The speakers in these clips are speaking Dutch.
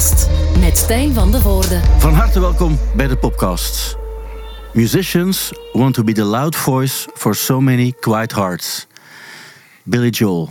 Popcast met Stijn van de Voorde. Van harte welkom bij de Popcast. Musicians want to be the loud voice for so many quiet hearts. Billy Joel.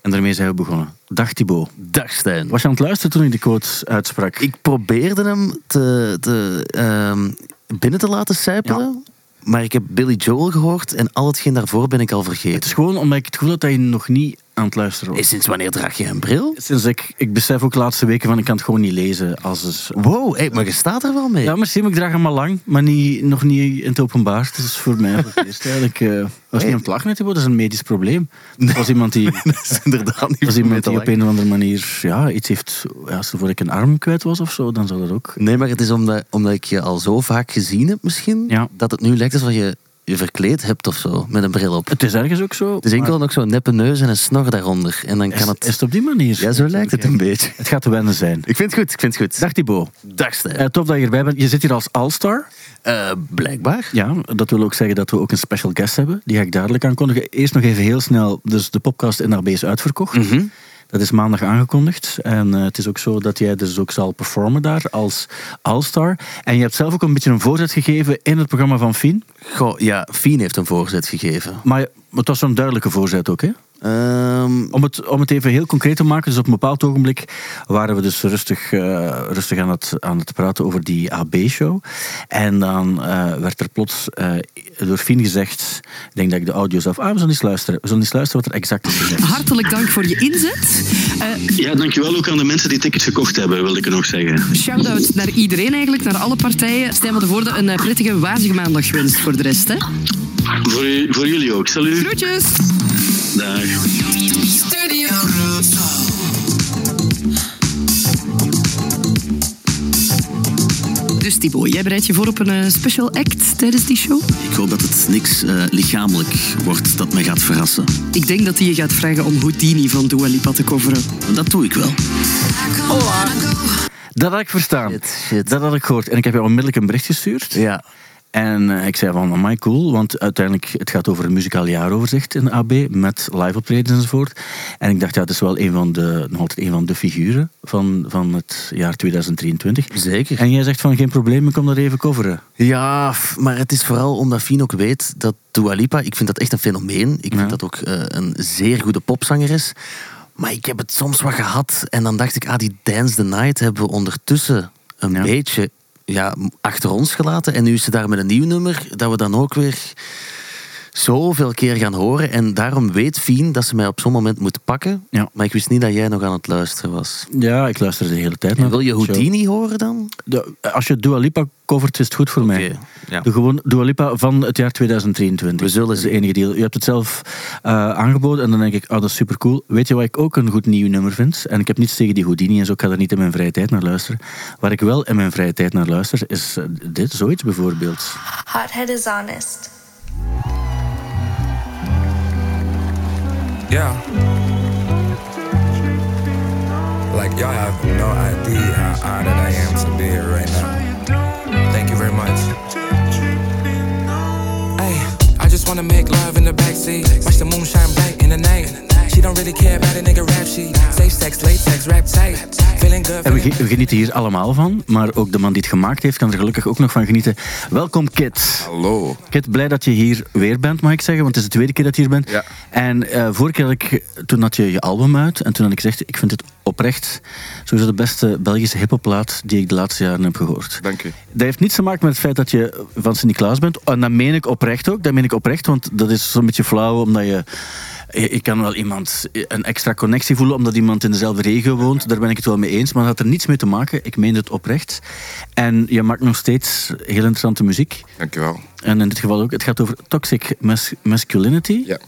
En daarmee zijn we begonnen. Dag Thibaut. Dag Stijn. Was je aan het luisteren toen ik de quote uitsprak? Ik probeerde hem te, te, ehm, binnen te laten sijpelen. Maar ik heb Billy Joel gehoord en al hetgeen daarvoor ben ik al vergeten. Het is gewoon omdat ik het gevoel had dat je nog niet aan het luisteren was. Hey, sinds wanneer draag je een bril? Sinds ik, ik besef ook de laatste weken van ik kan het gewoon niet lezen. Als het, Wow, hey, maar je staat er wel mee. ja, merci, maar ik draag hem al lang, maar niet, nog niet in het openbaar. Is voor mij voor het eerst eigenlijk... eh was niet Thibaut, dat is een medisch probleem. Het was iemand die... dat is inderdaad niet was iemand die op een of andere manier ja, iets heeft... Ja, stel voor ik een arm kwijt was of zo, dan zou dat ook... Nee, maar het is omdat, omdat ik je al zo vaak gezien heb misschien, Ja. dat het nu lijkt alsof je je verkleed hebt of zo, met een bril op. Het is ergens ook zo. Het is enkel maar nog zo'n neppe neus en een snor daaronder. En dan Is, kan het... is het op die manier? Ja, zo lijkt het een beetje. Het gaat te wennen zijn. Ik vind het goed, ik vind het goed. Dag Thibaut. Dag Stijn. Tof dat je erbij bent. Je zit hier als All-Star. Eh, blijkbaar. Ja, dat wil ook zeggen dat we ook een special guest hebben. Die ga ik dadelijk aankondigen. Eerst nog even heel snel. Dus de podcast in RB is uitverkocht. Mhm. Dat is maandag aangekondigd. En eh, het is ook zo dat jij dus ook zal performen daar als All-Star. En je hebt zelf ook een beetje een voorzet gegeven in het programma van Fien. Goh, ja, Fien heeft een voorzet gegeven. Maar het was zo'n duidelijke voorzet ook, hè? Ehm, Om het, om het even heel concreet te maken, dus op een bepaald ogenblik waren we dus rustig, eh, rustig aan, het, aan het praten over die AB-show. En dan eh, werd er plots eh, door Fien gezegd, ik denk dat ik de audio zelf... Ah, we zullen eens luisteren. We zullen eens luisteren wat er exact is gezegd. Hartelijk dank voor je inzet. Eh Ja, dankjewel ook aan de mensen die tickets gekocht hebben, wil ik er nog zeggen. Shout-out naar iedereen eigenlijk, naar alle partijen. Stijn van de Voorde, een prettige wazige maandag gewenst voor de rest. Hè? Voor, u- voor jullie ook. Salut. Groetjes! Dag. Dus Thibaut, jij bereidt je voor op een eh, special act tijdens die show? Ik hoop dat het niks eh, lichamelijk wordt dat mij gaat verrassen. Ik denk dat hij je gaat vragen om Houdini van Dua Lipa te coveren. Dat doe ik wel. Dat had ik verstaan. Shit, shit. Dat had ik gehoord. En ik heb jou onmiddellijk een bericht gestuurd. ja. En eh, ik zei van, amai, cool, want uiteindelijk, het gaat over een muzikaal jaaroverzicht in de AB, met live optredens enzovoort. En ik dacht, ja, het is wel een van de, nog altijd een van de figuren van, van het jaar 2023. Zeker. En jij zegt van, geen probleem, ik kom dat even coveren. Ja, maar het is vooral omdat Fien ook weet dat Dua Lipa, ik vind dat echt een fenomeen. Ik Ja. vind dat ook eh, een zeer goede popzanger is. Maar ik heb het soms wat gehad en dan dacht ik, ah, die Dance the Night hebben we ondertussen een Ja. beetje ja, achter ons gelaten. En nu is ze daar met een nieuw nummer, dat we dan ook weer zoveel keer gaan horen. En daarom weet Fien dat ze mij op zo'n moment moet pakken. Ja. Maar ik wist niet dat jij nog aan het luisteren was. Ja, ik luister de hele tijd naar. En wil je de show. Houdini horen dan? De- als je Dua Lipa covert, is het goed voor mij. Oké, ja. Doe gewoon Dua Lipa van het jaar 2023. We zullen dat is de enige deal. Je hebt het zelf eh, aangeboden en dan denk ik, oh, dat is super cool. Weet je wat ik ook een goed nieuw nummer vind? En ik heb niets tegen die Houdini en zo, ik ga er niet in mijn vrije tijd naar luisteren. Waar ik wel in mijn vrije tijd naar luister, is eh, dit, zoiets bijvoorbeeld. Hothead is honest. Yeah. Like y'all have no idea how honored I am to be here right now. Thank you very much. Hey, I just wanna make love in the backseat. Watch the moon shine bright in the night. She don't really care about a nigga rap sheet. Safe sex, latex, rap tight. Feeling good. En we, feeling ge- we genieten hier allemaal van, maar ook de man die het gemaakt heeft kan er gelukkig ook nog van genieten. Welkom Kit. Hallo. Kit, blij dat je hier weer bent, mag ik zeggen, want het is de tweede keer dat je hier bent. Ja. En eh vorige keer had ik, toen had je je album uit en toen had ik gezegd, ik vind het oprecht sowieso de beste Belgische hippoplaat die ik de laatste jaren heb gehoord. Dank u. Dat heeft niets te maken met het feit dat je van Sint-Niklaas bent. En dat meen ik oprecht ook. Dat meen ik oprecht, want dat is zo'n beetje flauw, omdat je... Je je kan wel iemand een extra connectie voelen omdat iemand in dezelfde regio woont. Daar ben ik het wel mee eens. Maar dat had er niets mee te maken. Ik meen het oprecht. En je maakt nog steeds heel interessante muziek. Dank u wel. En in dit geval ook. Het gaat over toxic mas- masculinity. Ja.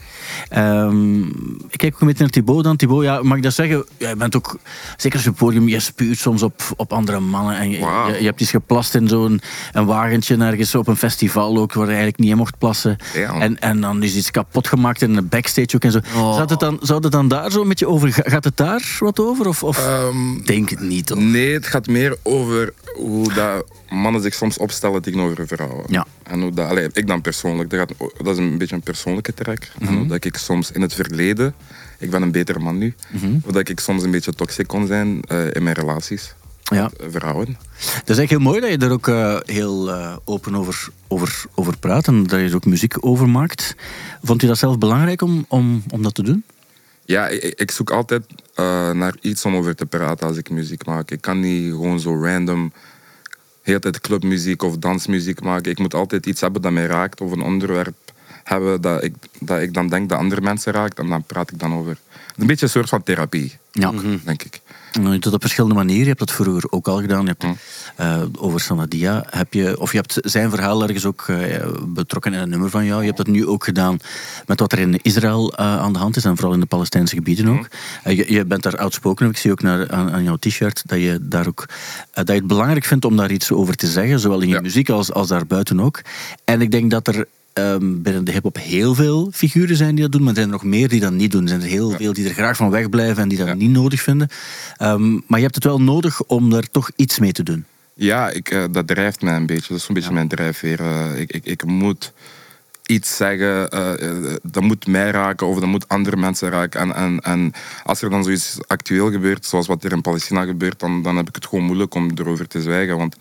Ehm, ik kijk ook een beetje naar Thibaut dan. Thibaut, ja, mag ik dat zeggen? Ja, je bent ook, zeker als je podium, je spuurt soms op, op andere mannen. En je, Wauw. je, je hebt iets geplast in zo'n een wagentje ergens op een festival ook, waar je eigenlijk niet in mocht plassen. Ja. En, en dan is iets kapot gemaakt in een backstage ook en zo. Oh. Zou, het dan, zou het dan daar zo een beetje over... ga- Gaat het daar wat over? Of, of? Ehm, denk het niet, nee, het gaat meer over hoe dat mannen zich soms opstellen tegenover vrouwen. Ja. En hoe dat, allee, ik dan persoonlijk, dat, gaat, dat is een beetje een persoonlijke Mhm. hoe dat ik soms in het verleden, ik ben een betere man nu, hoe dat ik soms een beetje toxic kon zijn eh, in mijn relaties. Ja. met, eh, vrouwen. Het is eigenlijk heel mooi dat je er ook eh, heel open over, over, over praat en dat je er ook muziek over maakt. Vond u dat zelf belangrijk om, om, om dat te doen? Ja, ik, ik zoek altijd naar iets om over te praten als ik muziek maak. Ik kan niet gewoon zo random heel tijd clubmuziek of dansmuziek maken. Ik moet altijd iets hebben dat mij raakt of een onderwerp hebben dat ik, dat ik dan denk dat andere mensen raakt en dan praat ik dan over. Een beetje een soort van therapie, Ja. denk ik. En Je doet dat op verschillende manieren. Je hebt dat vroeger ook al gedaan. Je hebt eh, over Sanadia heb je, of je hebt zijn verhaal ergens ook eh, betrokken in een nummer van jou. Je hebt dat nu ook gedaan met wat er in Israël eh, aan de hand is en vooral in de Palestijnse gebieden ook. Je, je bent daar outspoken. Ik zie ook naar, aan, aan jouw t-shirt dat je daar ook dat je het belangrijk vindt om daar iets over te zeggen, zowel in je Ja. muziek als, als daarbuiten ook. En ik denk dat er ehm, binnen de hip-hop heel veel figuren zijn die dat doen, maar er zijn er nog meer die dat niet doen. Er zijn er heel veel die er graag van wegblijven en die dat Ja. niet nodig vinden. Ehm, maar je hebt het wel nodig om daar toch iets mee te doen. Ja, ik, eh, dat drijft mij een beetje. Dat is een beetje mijn drijfveer. Eh, ik, ik, ik moet iets zeggen, eh, dat moet mij raken of dat moet andere mensen raken. En, en, en als er dan zoiets actueel gebeurt, zoals wat er in Palestina gebeurt, dan, dan heb ik het gewoon moeilijk om erover te zwijgen. Want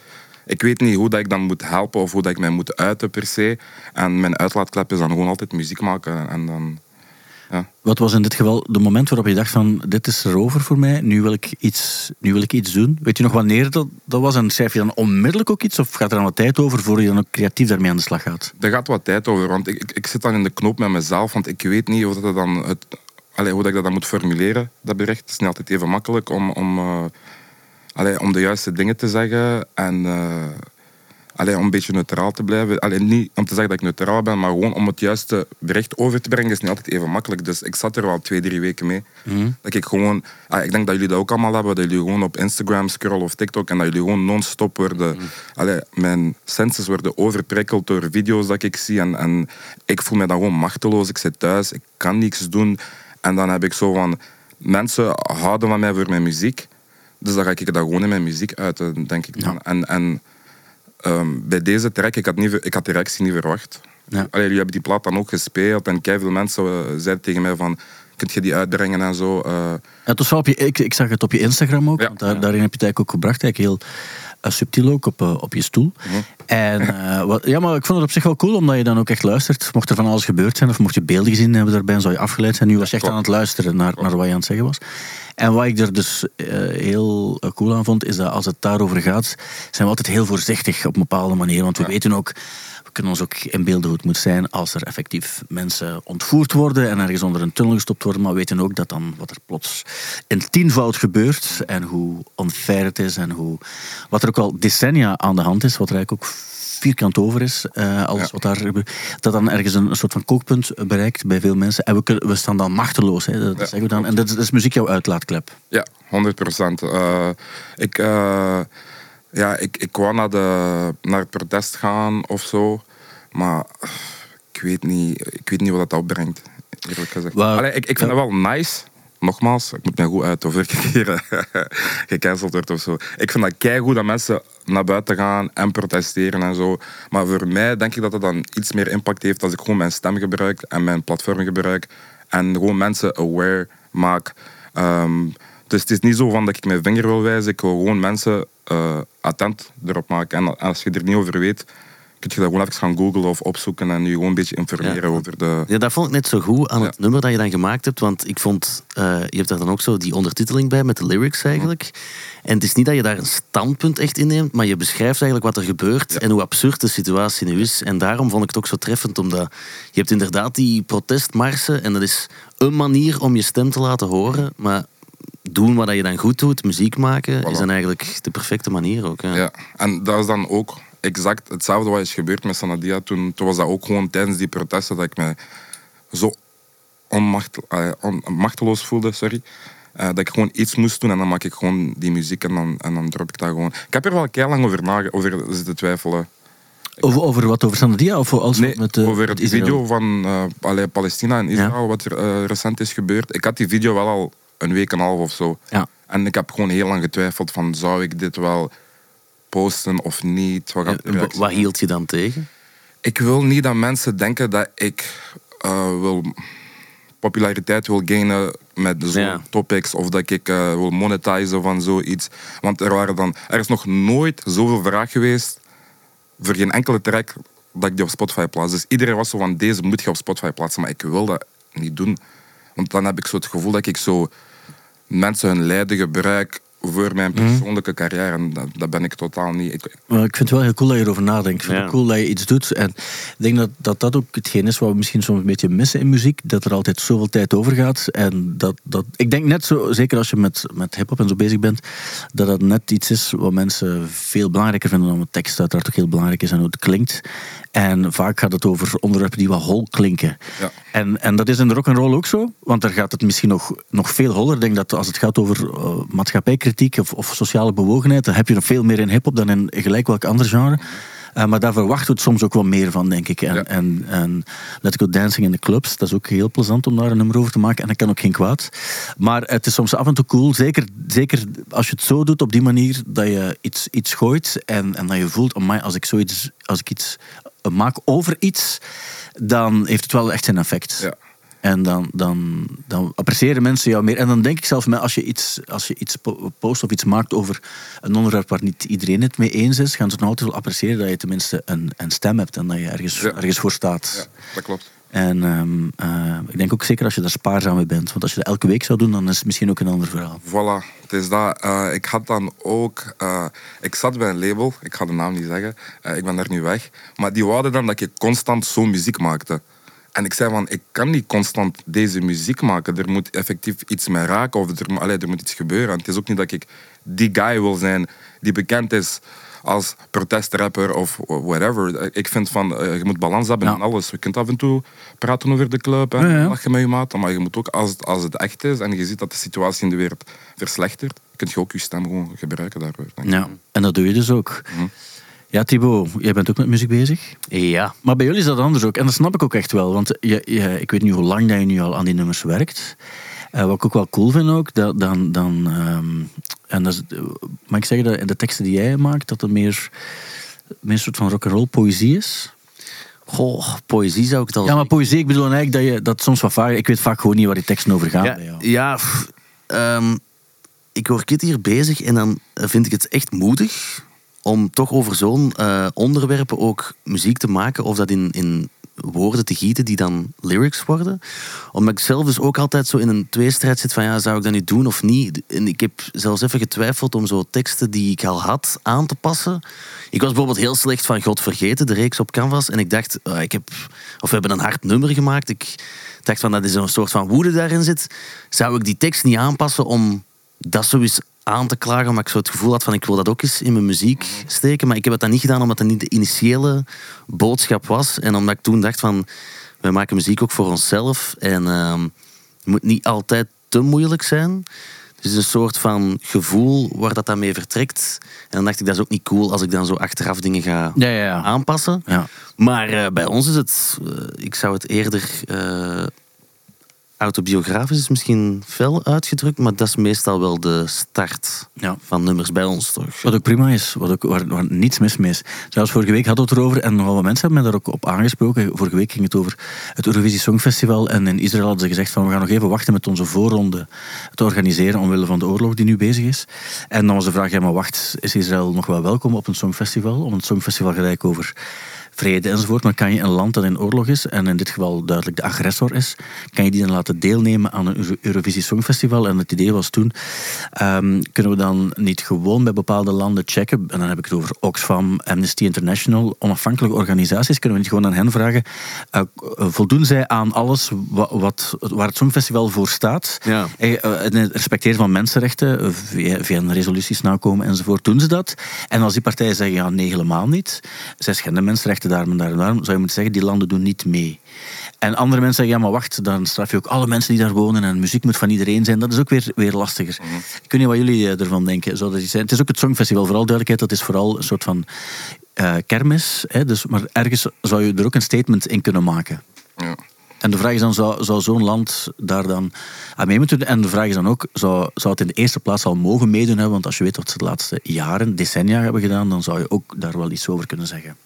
ik weet niet hoe dat ik dan moet helpen of hoe dat ik mij moet uiten per se. En mijn uitlaatklep is dan gewoon altijd muziek maken. En dan, ja. Wat was in dit geval de moment waarop je dacht van dit is erover voor mij, nu wil ik iets, nu wil ik iets doen? Weet je nog wanneer dat, dat was en schrijf je dan onmiddellijk ook iets of gaat er dan wat tijd over voor je dan ook creatief daarmee aan de slag gaat? Er gaat wat tijd over, want ik, ik, ik zit dan in de knoop met mezelf, want ik weet niet of dat dan het, allee, hoe dat ik dat dan moet formuleren, dat bericht. Het is niet altijd even makkelijk om, om, eh, allee, om de juiste dingen te zeggen en allee, om een beetje neutraal te blijven. Allee, niet om te zeggen dat ik neutraal ben, maar gewoon om het juiste bericht over te brengen is niet altijd even makkelijk. Dus ik zat er wel twee, drie weken mee. Dat ik gewoon, ah, ik denk dat jullie dat ook allemaal hebben, dat jullie gewoon op Instagram scrollen of TikTok en dat jullie gewoon non-stop worden. Allee, mijn senses worden overprikkeld door video's dat ik zie en, en ik voel me dan gewoon machteloos. Ik zit thuis, ik kan niks doen. En dan heb ik zo van, mensen houden van mij voor mijn muziek. Dus dan ga ik dat gewoon in mijn muziek uiten, denk ik dan. En, en ehm, bij deze track, ik had, niet, ik had de reactie niet verwacht. Ja. Allee, jullie hebben die plaat dan ook gespeeld en veel mensen eh, zeiden tegen mij van, kunt je die uitbrengen en zo. eh. Ja, het was wel op je, ik, ik zag het op je Instagram ook, Ja. want daar, daarin heb je het eigenlijk ook gebracht, eigenlijk heel subtiel ook op, eh, op je stoel. En, eh, wat, ja, maar ik vond het op zich wel cool, omdat je dan ook echt luistert. Mocht er van alles gebeurd zijn, of mocht je beelden gezien hebben daarbij, zou je afgeleid zijn. Nu was je echt aan het luisteren naar, naar wat je aan het zeggen was. En wat ik er dus eh, heel eh, cool aan vond, is dat als het daarover gaat, zijn we altijd heel voorzichtig op een bepaalde manier. Want we weten ook, kunnen ons ook inbeelden hoe het moet zijn als er effectief mensen ontvoerd worden en ergens onder een tunnel gestopt worden. Maar we weten ook dat dan wat er plots in tienvoud gebeurt en hoe unfair het is en hoe, wat er ook al decennia aan de hand is, wat er eigenlijk ook vierkant over is, eh, alles Ja. wat daar dat dan ergens een, een soort van kookpunt bereikt bij veel mensen. En we, we staan dan machteloos, hè, dat Ja, zeggen we dan. En dat is, dat is muziek jouw uitlaatklep. Ja, 100 procent. ik, eh, ja, ik, ik wou naar, de, naar het protest gaan of zo. Maar ik weet niet, ik weet niet wat dat opbrengt, eerlijk gezegd. Allee, ik, ik vind ja. het wel nice. Nogmaals, ik moet mij goed uit of ik een keer eh, gecanceld word of zo. Ik vind dat keigoed dat mensen naar buiten gaan en protesteren en zo. Maar voor mij denk ik dat het dan iets meer impact heeft als ik gewoon mijn stem gebruik en mijn platform gebruik. En gewoon mensen aware maak. Ehm, dus het is niet zo van dat ik mijn vinger wil wijzen. Ik wil gewoon mensen eh, attent erop maken. En als je er niet over weet, kun je dat gewoon even gaan googlen of opzoeken en je gewoon een beetje informeren Ja. over de... Ja, dat vond ik net zo goed aan Ja. het nummer dat je dan gemaakt hebt. Want ik vond, eh, je hebt daar dan ook zo die ondertiteling bij met de lyrics eigenlijk. En het is niet dat je daar een standpunt echt inneemt, maar je beschrijft eigenlijk wat er gebeurt Ja. en hoe absurd de situatie nu is. En daarom vond ik het ook zo treffend, omdat je hebt inderdaad die protestmarsen en dat is een manier om je stem te laten horen. Maar doen wat je dan goed doet, muziek maken, is dan eigenlijk de perfecte manier ook. Ja. Ja, en dat is dan ook exact hetzelfde wat is gebeurd met Sanadia. Toen, toen was dat ook gewoon tijdens die protesten dat ik me zo onmacht, eh, on- machteloos voelde, sorry. Eh, dat ik gewoon iets moest doen en dan maak ik gewoon die muziek en dan, en dan drop ik dat gewoon. Ik heb er wel kei lang over, nage- over zitten twijfelen. Over, over wat? Over Sanadia? Of als Nee, met, eh, over het video van eh, allee, Palestina en Israël, wat er eh, recent is gebeurd. Ik had die video wel al een week en een half of zo. Ja. En ik heb gewoon heel lang getwijfeld van, zou ik dit wel posten of niet? Wat hield je dan tegen? ik wil niet dat mensen denken dat ik eh, wil populariteit wil gainen met zo'n Ja. topics of dat ik eh, wil monetizen van zoiets. Want er, waren dan, er is nog nooit zoveel vraag geweest voor geen enkele track dat ik die op Spotify plaats. Dus iedereen was zo van deze moet je op Spotify plaatsen, maar ik wil dat niet doen. Want dan heb ik zo het gevoel dat ik zo mensen hun lijden gebruik voor mijn Mhm. persoonlijke carrière. En dat, dat ben ik totaal niet. Ik, Maar ik vind het wel heel cool dat je erover nadenkt. Ik vind Ja. het cool dat je iets doet. En ik denk dat, dat dat ook hetgeen is wat we misschien soms een beetje missen in muziek. Dat er altijd zoveel tijd over gaat. En dat, dat, ik denk net zo, zeker als je met, met hip-hop en zo bezig bent, dat dat net iets is wat mensen veel belangrijker vinden dan de tekst, uiteraard ook heel belangrijk is en hoe het klinkt. En vaak gaat het over onderwerpen die wat hol klinken. Ja. En, en dat is in de rock'n'roll ook zo, want daar gaat het misschien nog, nog veel holler. Ik denk dat als het gaat over eh, maatschappijkritiek of, of sociale bewogenheid, dan heb je er veel meer in hip-hop dan in gelijk welk ander genre. Eh, maar daar verwachten we het soms ook wel meer van, denk ik. En, Ja. en, en Let's Go Dancing in de clubs, dat is ook heel plezant om daar een nummer over te maken. En dat kan ook geen kwaad. Maar het is soms af en toe cool, zeker, zeker als je het zo doet op die manier, dat je iets, iets gooit en, en dat je voelt, amai, als ik, zoiets, als ik iets maak over iets, dan heeft het wel echt zijn effect. Ja. En dan, dan, dan appreciëren mensen jou meer. En dan denk ik zelfs, met als je iets, als je iets po- post of iets maakt over een onderwerp waar niet iedereen het mee eens is, gaan ze het nog altijd wel appreciëren dat je tenminste een, een stem hebt en dat je ergens, Ja. ergens voor staat. ja, dat klopt. En ehm, eh, ik denk ook zeker als je daar spaarzaam mee bent. Want als je dat elke week zou doen, dan is het misschien ook een ander verhaal. Voilà, het is dat. Eh, ik had dan ook... eh, ik zat bij een label, ik ga de naam niet zeggen. Ik ben daar nu weg. Maar die wouden dan dat ik constant zo'n muziek maakte. En ik zei van, ik kan niet constant deze muziek maken. Er moet effectief iets mee raken of er, allee, er moet iets gebeuren. En het is ook niet dat ik die guy wil zijn die bekend is als protestrapper of whatever. Ik vind van, eh, je moet balans hebben Ja. in alles. Je kunt af en toe praten over de club en Ja, ja. lachen met je maat. Maar je moet ook, als het, als het echt is en je ziet dat de situatie in de wereld verslechtert, kun je ook je stem gewoon gebruiken daarvoor. denk ik. Ja. En dat doe je dus ook. Mhm. Ja, Thibaut, jij bent ook met muziek bezig. Ja. Maar bij jullie is dat anders ook. En dat snap ik ook echt wel. Want je, je, ik weet niet hoe lang dat je nu al aan die nummers werkt. Eh, wat ik ook wel cool vind ook, dat, dan, dan, ehm, en dat is, mag ik zeggen dat in de teksten die jij maakt, dat het meer, meer een soort van rock'n'roll poëzie is? Goh, poëzie zou ik het al Ja, maar poëzie, ik bedoel eigenlijk dat je dat soms wat vaak... Ik weet vaak gewoon niet waar die teksten over gaan Ja, ja pff, ehm, ik hoor Kit hier bezig en dan vind ik het echt moedig om toch over zo'n eh, onderwerpen ook muziek te maken of dat in, in woorden te gieten die dan lyrics worden. Omdat ik zelf dus ook altijd zo in een tweestrijd zit van ja, zou ik dat nu doen of niet? En ik heb zelfs even getwijfeld om zo teksten die ik al had aan te passen. Ik was bijvoorbeeld heel slecht van God vergeten, de reeks op Canvas. En ik dacht, ah, ik heb, of we hebben een hard nummer gemaakt. Ik dacht van dat is een soort van woede daarin zit. Zou ik die tekst niet aanpassen om dat zo eens aan te klagen, maar ik zo het gevoel had van ik wil dat ook eens in mijn muziek steken. Maar ik heb het dan niet gedaan omdat dat niet de initiële boodschap was. En omdat ik toen dacht van, wij maken muziek ook voor onszelf. En ehm, het moet niet altijd te moeilijk zijn. Dus het is een soort van gevoel waar dat dan mee vertrekt. En dan dacht ik, dat is ook niet cool als ik dan zo achteraf dingen ga Ja, ja, ja. aanpassen. ja. Maar eh, bij ons is het, eh, ik zou het eerder eh, autobiografisch is misschien fel uitgedrukt, maar dat is meestal wel de start Ja. van nummers bij ons toch. Wat ook prima is, wat ook, waar, waar niets mis mee is. Zelfs vorige week hadden we het erover en nogal wat mensen hebben mij daar ook op aangesproken. Vorige week ging het over het Eurovisie Songfestival en in Israël hadden ze gezegd van we gaan nog even wachten met onze voorronde te organiseren omwille van de oorlog die nu bezig is. En dan was de vraag, ja maar wacht, is Israël nog wel welkom op een Songfestival? Om het Songfestival gelijk over vrede enzovoort, maar kan je een land dat in oorlog is, en in dit geval duidelijk de agressor is, kan je die dan laten deelnemen aan een Euro- Eurovisie Songfestival? En het idee was toen, ehm, kunnen we dan niet gewoon bij bepaalde landen checken, en dan heb ik het over Oxfam, Amnesty International, onafhankelijke organisaties, kunnen we niet gewoon aan hen vragen, eh, voldoen zij aan alles wat, wat, waar het Songfestival voor staat? Ja. Eh, eh, en respecteren van mensenrechten, VN-resoluties nakomen enzovoort, doen ze dat? En als die partijen zeggen, ja, nee, helemaal niet. Zij schenden mensenrechten en zou je moeten zeggen, die landen doen niet mee. En andere mensen zeggen, ja, maar wacht, dan straf je ook alle mensen die daar wonen en muziek moet van iedereen zijn. Dat is ook weer, weer lastiger. Ik weet niet wat jullie eh, ervan denken. Zou dat zijn? Het is ook het Songfestival, vooral duidelijkheid, dat is vooral een soort van eh, kermis. Hè, dus, maar ergens zou je er ook een statement in kunnen maken. Ja. En de vraag is dan, zou, zou zo'n land daar dan aan mee moeten doen? En de vraag is dan ook, zou, zou het in de eerste plaats al mogen meedoen hebben? Want als je weet wat ze de laatste jaren, decennia hebben gedaan, dan zou je ook daar wel iets over kunnen zeggen.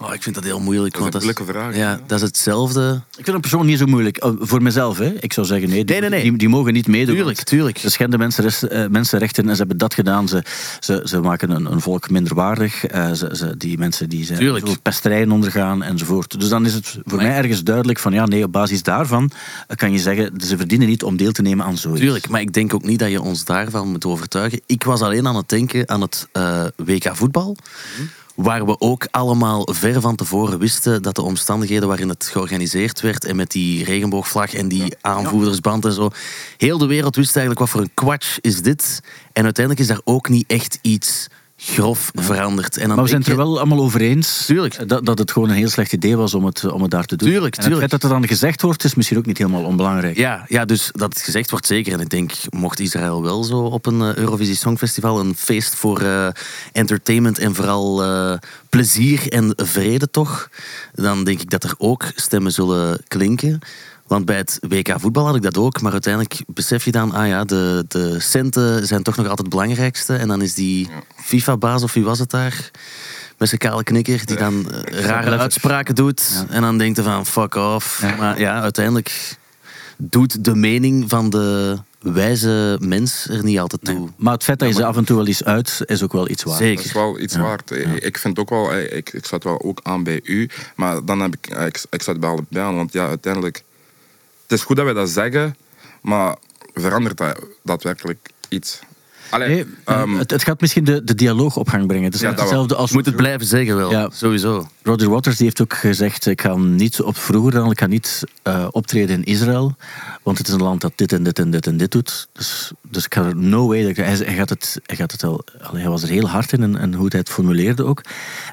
Oh, ik vind dat heel moeilijk. Dat is want een moeilijke vraag, Ja, ja. dat is hetzelfde. Ik vind het persoonlijk niet zo moeilijk. Eh, Voor mezelf, hè. Ik zou zeggen, nee, die, Nee, nee, nee. Die, die mogen niet meedoen. Tuurlijk, tuurlijk. Ze schenden mensen, eh, mensenrechten en ze hebben dat gedaan. Ze, ze, ze maken een, een volk minderwaardig. Eh, ze, ze, die mensen die zijn Tuurlijk. zoveel pesterijen ondergaan enzovoort. Dus dan is het voor mij ergens duidelijk van ja, nee, op basis daarvan eh, kan je zeggen, ze verdienen niet om deel te nemen aan zoiets. Tuurlijk, maar ik denk ook niet dat je ons daarvan moet overtuigen. Ik was alleen aan het denken aan het eh, WK voetbal. Waar we ook allemaal ver van tevoren wisten dat de omstandigheden waarin het georganiseerd werd en met die regenboogvlag en die aanvoerdersband en zo. Heel de wereld wist eigenlijk wat voor een kwatsch is dit. En uiteindelijk is daar ook niet echt iets grof veranderd. En dan Maar we zijn het er wel allemaal over eens Tuurlijk. eh, dat, dat het gewoon een heel slecht idee was om het, om het daar te doen. Tuurlijk, en het tuurlijk. feit dat er dan gezegd wordt, is misschien ook niet helemaal onbelangrijk. Ja, ja, dus dat het gezegd wordt zeker. En ik denk, mocht Israël wel zo op een eh, Eurovisie Songfestival een feest voor eh, entertainment en vooral eh, plezier en vrede toch, dan denk ik dat er ook stemmen zullen klinken. Want bij het WK voetbal had ik dat ook, maar uiteindelijk besef je dan, ah ja, de, de centen zijn toch nog altijd het belangrijkste. En dan is die FIFA-baas, of wie was het daar, met zijn kale knikker, die dan eh, rare uitspraken doet. En dan denkt hij van, fuck off. Maar ja, uiteindelijk doet de mening van de wijze mens er niet altijd toe. Maar het feit dat je ze af en toe wel eens uit, is ook wel iets waard. Dat is Zeker. wel iets waard. Ik vind ook wel, eh, ik, ik sluit wel ook aan bij u. Maar dan heb ik, eh, ik, ik sluit bij allebei aan. Want ja, uiteindelijk, het is goed dat wij dat zeggen, maar verandert dat daadwerkelijk iets? Allee, Nee, ehm, het, het gaat misschien de, de dialoog op gang brengen. Het is Ja, hetzelfde als... Moet het blijven zeggen wel, Ja. sowieso. Roger Waters die heeft ook gezegd, ik ga niet op vroeger dan, ik ga niet eh, optreden in Israël, want het is een land dat dit en dit en dit en dit doet. Dus, dus ik ga er no way, dat ik- hij, hij gaat het, hij gaat het al, hij was er heel hard in en, en hoe hij het formuleerde ook.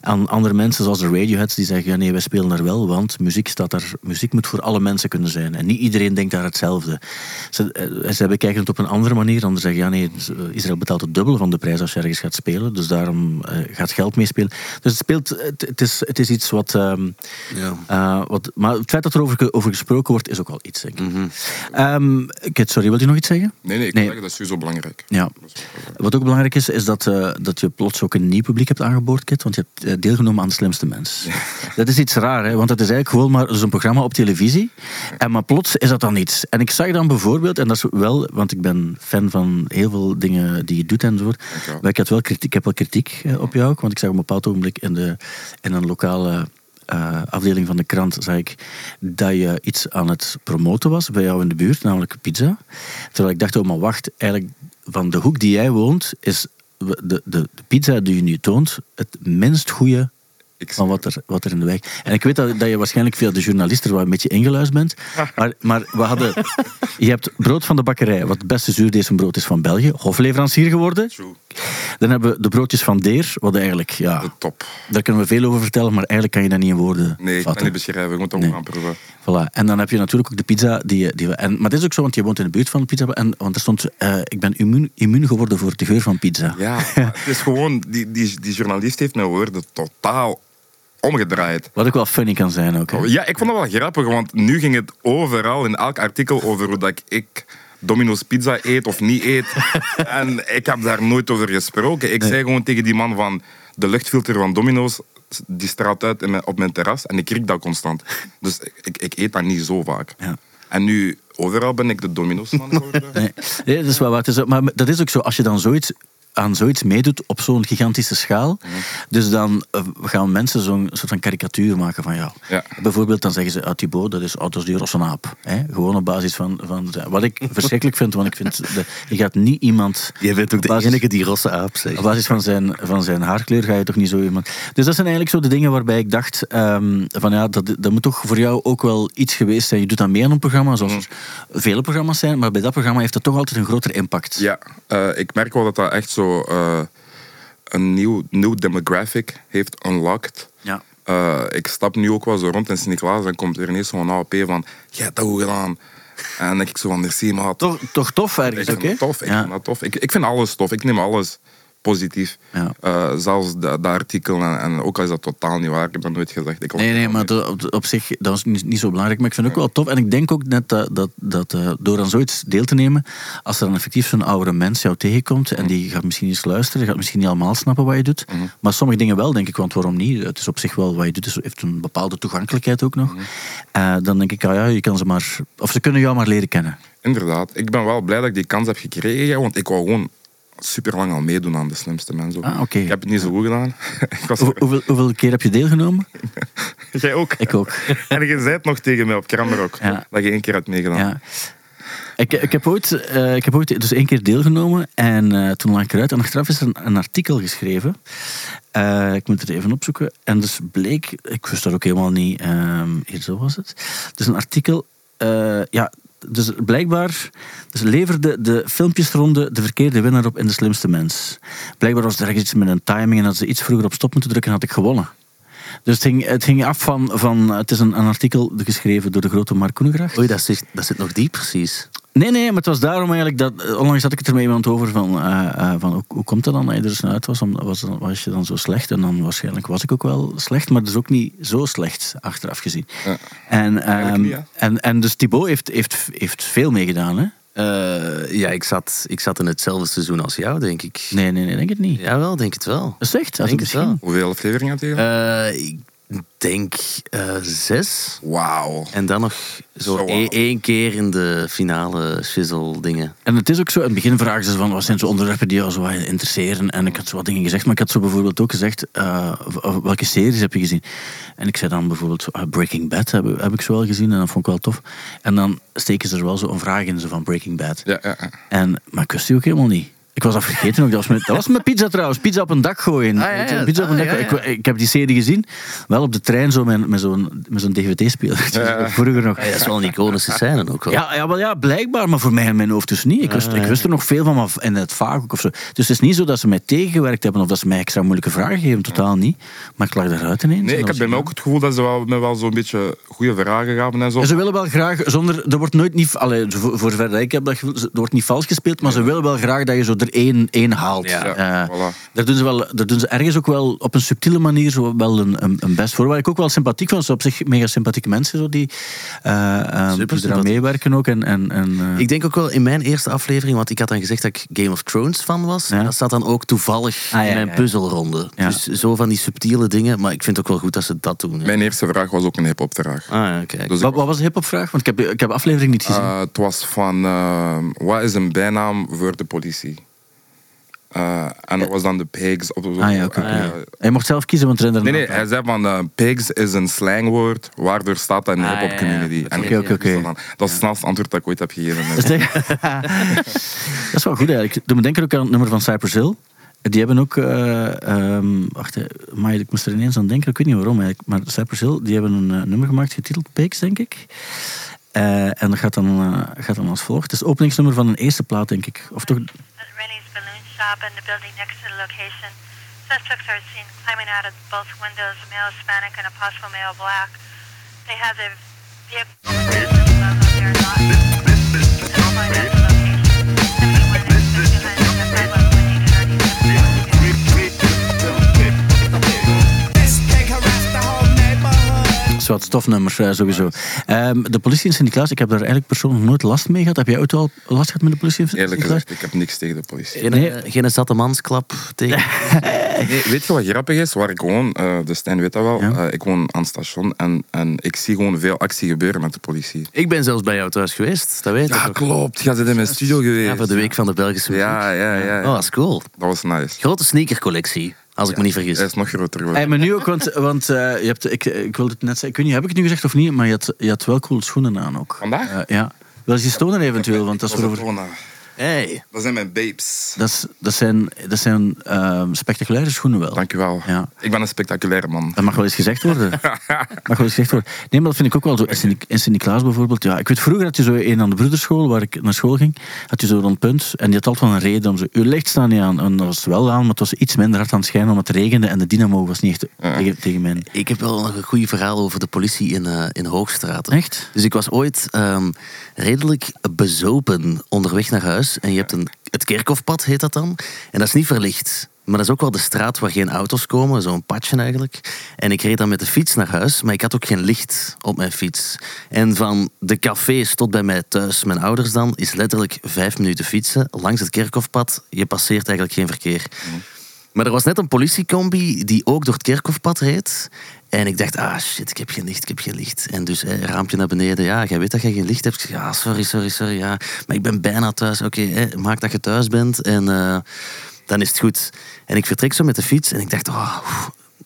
Aan andere mensen zoals de Radioheads die zeggen, ja nee, wij spelen daar wel, want muziek staat daar, muziek moet voor alle mensen kunnen zijn. En niet iedereen denkt daar hetzelfde. Ze, eh, ze bekijken het op een andere manier, anderen zeggen, ja nee, Israël betaalt het dubbele van de prijs als je ergens gaat spelen, dus daarom eh, gaat geld meespelen. Dus het speelt, het, het is, het is iets wat, ehm, Ja. eh, wat... Maar het feit dat er over, ge- over gesproken wordt, is ook wel iets, denk ik. Ehm, Kit, sorry, wil je nog iets zeggen? nee, nee, ik Nee. zeggen, dat is sowieso belangrijk. Ja. Wat ook belangrijk is, is dat, eh, dat je plots ook een nieuw publiek hebt aangeboord, Kit. Want je hebt deelgenomen aan de slimste mens. Dat is iets raar, hè? want het is eigenlijk gewoon maar zo'n programma op televisie. En maar plots is dat dan iets. En ik zag dan bijvoorbeeld, en dat is wel, want ik ben fan van heel veel dingen die je doet enzovoort. Dankjewel. Maar ik, had wel kritiek, ik heb wel kritiek eh, op jou ook, want ik zag op een bepaald ogenblik in, de, in een lokale eh, afdeling van de krant zag ik dat je iets aan het promoten was bij jou in de buurt, namelijk pizza. Terwijl ik dacht, oh maar wacht, eigenlijk van de hoek die jij woont is de, de, de pizza die je nu toont het minst goede van wat er, wat er in de wijk... En ik weet dat, dat je waarschijnlijk via de journalist er wel een beetje ingeluisterd bent. Maar, maar we hadden... Je hebt brood van de bakkerij, wat het beste zuurdezenbrood is van België. Hofleverancier geworden. True. Dan hebben we de broodjes van Deer, wat eigenlijk... Ja, De top. daar kunnen we veel over vertellen, maar eigenlijk kan je dat niet in woorden Nee, ik kan vatten. niet beschrijven. Ik moet ook Nee. gaan proeven. Voilà. En dan heb je natuurlijk ook de pizza die, die we. En, maar het is ook zo, want je woont in de buurt van de pizza. En, want er stond: eh, Ik ben immuun, immuun geworden voor de geur van pizza. Ja, het is gewoon, die, die, die journalist heeft mijn woorden totaal omgedraaid. Wat ook wel funny kan zijn ook. hè. Ja, ik vond dat wel grappig, want nu ging het overal in elk artikel over hoe dat ik Domino's pizza eet of niet eet. en ik heb daar nooit over gesproken. Ik zei gewoon tegen die man van de luchtfilter van Domino's, die straalt uit in mijn- op mijn terras en ik riek dat constant. Dus ik, ik eet dat niet zo vaak. Ja. En nu, overal ben ik de Domino's man geworden. Nee, nee, dat is wel waar. Maar dat is ook zo, als je dan zoiets aan zoiets meedoet op zo'n gigantische schaal, dus dan eh, gaan mensen zo'n soort van karikatuur maken van jou. Ja. Bijvoorbeeld dan zeggen ze, ah, Thibaut, dat is auto's die Rosse aap. Hè? Gewoon op basis van, van... Wat ik verschrikkelijk vind, want ik vind, de, je gaat niet iemand... Jij bent ook de enige die rosse aap zegt. Op basis van zijn, van zijn haarkleur ga je toch niet zo iemand. Dus dat zijn eigenlijk zo de dingen waarbij ik dacht: ehm, van ja, dat, dat moet toch voor jou ook wel iets geweest zijn. Je doet aan mee aan een programma, zoals er vele programma's zijn, maar bij dat programma heeft dat toch altijd een groter impact. Ja, eh, ik merk wel dat dat echt zo eh, een nieuw, nieuw demographic heeft unlocked. Ja. Eh, ik stap nu ook wel zo rond in Sint-Niklaas en komt er ineens zo'n AOP van, jij hebt dat goed gedaan. En dan denk ik zo van, merci maat. Toch, toch tof ergens dat tof, ik Ja. vind dat tof. Ik, ik vind alles tof, ik neem alles positief. Ja. Eh, zelfs de, dat artikel, en, ook al is dat totaal niet waar, ik heb dat nooit gezegd. Ik Nee, nee, maar dat- op, op zich, dat is niet, niet zo belangrijk. Maar ik vind het ook wel tof. En ik denk ook net dat, dat, dat eh, door aan zoiets deel te nemen, als er dan effectief zo'n oudere mens jou tegenkomt en die gaat misschien eens luisteren, gaat misschien niet allemaal snappen wat je doet. Maar sommige dingen wel, denk ik, want waarom niet? Het is op zich wel wat je doet, het heeft een bepaalde toegankelijkheid ook nog. Eh, dan denk ik, ah ja, je kan ze maar, of ze kunnen jou maar leren kennen. Inderdaad. Ik ben wel blij dat ik die kans heb gekregen, want ik wou gewoon super lang al meedoen aan de slimste mensen. Ah. Ik heb het niet zo goed gedaan. ik was Hoe- hoeveel, hoeveel keer heb je deelgenomen? Jij ook. Ik ook. En je zei het nog tegen mij op Krammerok, Ja. dat je één keer hebt meegedaan. Ja. Ik, ik, heb ooit, eh, ik heb ooit dus één keer deelgenomen en eh, toen lag ik eruit. En achteraf is er een, een artikel geschreven. Eh, ik moet het even opzoeken. En dus bleek, ik wist dat ook helemaal niet, ehm, hier zo was het. Dus een artikel, ja, dus blijkbaar dus leverde de filmpjesronde de verkeerde winnaar op in de slimste mens. Blijkbaar was er iets met een timing en had ze iets vroeger op stop moeten drukken en had ik gewonnen. Dus het ging, het ging af van, van het is een, een artikel geschreven door de grote Mark Koenegracht. Oei, dat zit, dat zit nog diep, precies. Nee, nee, maar het was daarom eigenlijk dat. eh, Onlangs had ik het er met iemand over van. eh, eh, van hoe, hoe komt het dan dat je er zo uit was? Om- Was, je dan zo slecht? En dan waarschijnlijk was ik ook wel slecht, maar dus ook niet zo slecht achteraf gezien. Ja. En, ehm, niet, hè? en, en dus Thibaut heeft, heeft, heeft veel meegedaan, hè? Eh, ja, ik zat, ik zat in hetzelfde seizoen als jou, denk ik. Nee, nee, nee, denk het niet. Jawel, denk het wel. Dat is echt? Als Denk het het wel. Hoeveel afleveringen heb je? Eh, ik denk eh, zes. Wauw. En dan nog zo Zo, één, keer in de finale shizzle dingen. En het is ook zo, in het begin vragen ze van wat zijn zo onderwerpen die jou zo wat interesseren. En ik had zo wat dingen gezegd, maar ik had zo bijvoorbeeld ook gezegd, eh, welke series heb je gezien? En ik zei dan bijvoorbeeld ah, Breaking Bad heb, heb ik zo wel gezien en dat vond ik wel tof. En dan steken ze er wel zo een vraag in zo van Breaking Bad. Ja, ja, ja. En, maar ik wist die ook helemaal niet. Ik was dat vergeten ook. Dat was, met, dat was met pizza trouwens. Pizza op een dak gooien. Ah, ja, ja. Pizza op een Ah, dak ja, gooien. Ik, ik heb die serie gezien. Wel op de trein zo met, met zo'n met zo'n dv-speler. Ja. Vroeger nog. Ja, dat is wel een iconische scène ook wel. Ja, ja, wel, ja, blijkbaar, maar voor mij in mijn hoofd dus niet. Ik wist, ik wist er nog veel van, maar in het vaak ook of zo. Dus het is niet zo dat ze mij tegengewerkt hebben of dat ze mij extra moeilijke vragen geven, totaal niet. Maar ik lag eruit ineens. Nee, En ik heb bij mij ook het gevoel dat ze wel, me wel zo'n beetje goede vragen gaven en zo. En ze willen wel graag, zonder, er wordt nooit niet, allee, voor, voor zover dat ik heb, dat gevoel, er wordt niet vals gespeeld, maar ze willen wel graag dat je zo er één, één haalt. Ja, Eh, voilà. daar, doen ze wel, daar doen ze ergens ook wel op een subtiele manier zo wel een, een, een best voor. Waar ik ook wel sympathiek van, ze op zich mega sympathieke mensen zo, die, eh, eh, die eraan meewerken ook. En, en, en, eh, Ik denk ook wel in mijn eerste aflevering, want ik had dan gezegd dat ik Game of Thrones fan was. Ja. Dat staat dan ook toevallig Ah, ja, in mijn puzzelronde. Ja. Dus zo van die subtiele dingen. Maar ik vind het ook wel goed dat ze dat doen. Mijn eerste vraag was ook een hip-hop vraag. Ah. Dus wat, wat was de hip-hop vraag? Want ik heb, ik heb de aflevering niet gezien. Eh, het was van, wat is een bijnaam voor de politie? Eh, en dat was dan de pigs. Of ah ja. Eh. Hij mocht zelf kiezen, want er zijn er Nee, nee, hij zei van eh, pigs is een slangwoord, waardoor staat dat in de Ah, hip-hop ja, ja. community. En Oké, oké, dat is het snelste antwoord dat ik ooit heb gegeven. Dat is, echt- dat is wel goed eigenlijk. Doe me denken ook aan het nummer van Cypress Hill. Die hebben ook... eh, ehm, wacht, maar ik moest er ineens aan denken. Ik weet niet waarom eigenlijk. Maar Cypress Hill, die hebben een nummer gemaakt getiteld Pigs, denk ik. Eh, en dat gaat dan, eh, gaat dan als volgt. Het is het openingsnummer van een eerste plaat, denk ik. Of toch... And the building next to the location, suspects are seen climbing out of both windows, a male Hispanic and a possible male black. They have their vehicle is wat stofnummer, eh, sowieso. Ehm, de politie in Sint-Niklaas, ik heb daar eigenlijk persoonlijk nooit last mee gehad. Heb jij ooit al last gehad met de politie in Eerlijk Sint-Niklaas? gezegd, ik heb niks tegen de politie. Geen, Nee. eh, geen zatte mansklap tegen. Nee, weet je wat grappig is? Waar ik woon, eh de Stijn weet dat wel, Ja. eh, ik woon aan het station en, en ik zie gewoon veel actie gebeuren met de politie. Ik ben zelfs bij jou thuis geweest, dat weet Ja, ik ook. klopt. Jij zit in mijn studio geweest. Ja, voor de week van de Belgische muziek. Ja, ja, ja. Oh, dat is cool. Dat was nice. Grote sneakercollectie, als ik me niet vergis. Hij is nog groter geworden. Hey, maar nu ook, want, want eh, je hebt, ik, ik wilde het net zeggen, ik weet niet, heb ik het nu gezegd of niet, maar je had, je had wel coole schoenen aan ook. Vandaag? Eh, ja. Wil je stonen eventueel, want dat is voor. Hey. dat zijn mijn babes. Dat, is, dat zijn, dat zijn ehm, spectaculaire schoenen wel. Dankjewel. Ja. Ik ben een spectaculaire man. Dat mag wel eens gezegd worden. mag wel eens gezegd worden. Nee, maar dat vind ik ook wel zo. In Sint- In Sint-Niklaas bijvoorbeeld. Ja, ik weet vroeger had je zo een aan de broederschool, waar ik naar school ging, had je zo rond punt. En die had altijd wel een reden om zo. Uw licht staan niet aan. En dat was wel aan, maar het was iets minder hard aan het schijnen, omdat het regende en de dynamo was niet echt Ja. tegen, tegen mijn. Ik heb wel nog een goed verhaal over de politie in, eh, in Hoogstraat. Echt? Dus ik was ooit ehm, redelijk bezopen onderweg naar huis. En je hebt een, het kerkhofpad, heet dat dan. En dat is niet verlicht. Maar dat is ook wel de straat waar geen auto's komen, zo'n padje eigenlijk. En ik reed dan met de fiets naar huis, maar ik had ook geen licht op mijn fiets. En van de cafés tot bij mij thuis, mijn ouders dan, is letterlijk vijf minuten fietsen langs het kerkhofpad. Je passeert eigenlijk geen verkeer. Maar er was net een politiecombi die ook door het kerkhofpad reed. En ik dacht, ah shit, ik heb geen licht, ik heb geen licht. En dus eh, raampje naar beneden. Ja, jij weet dat je geen licht hebt. Ik zeg, ja, sorry, sorry, sorry. Ja. Maar ik ben bijna thuis. Oké, eh, maak dat je thuis bent en eh, dan is het goed. En ik vertrek zo met de fiets en ik dacht, oh,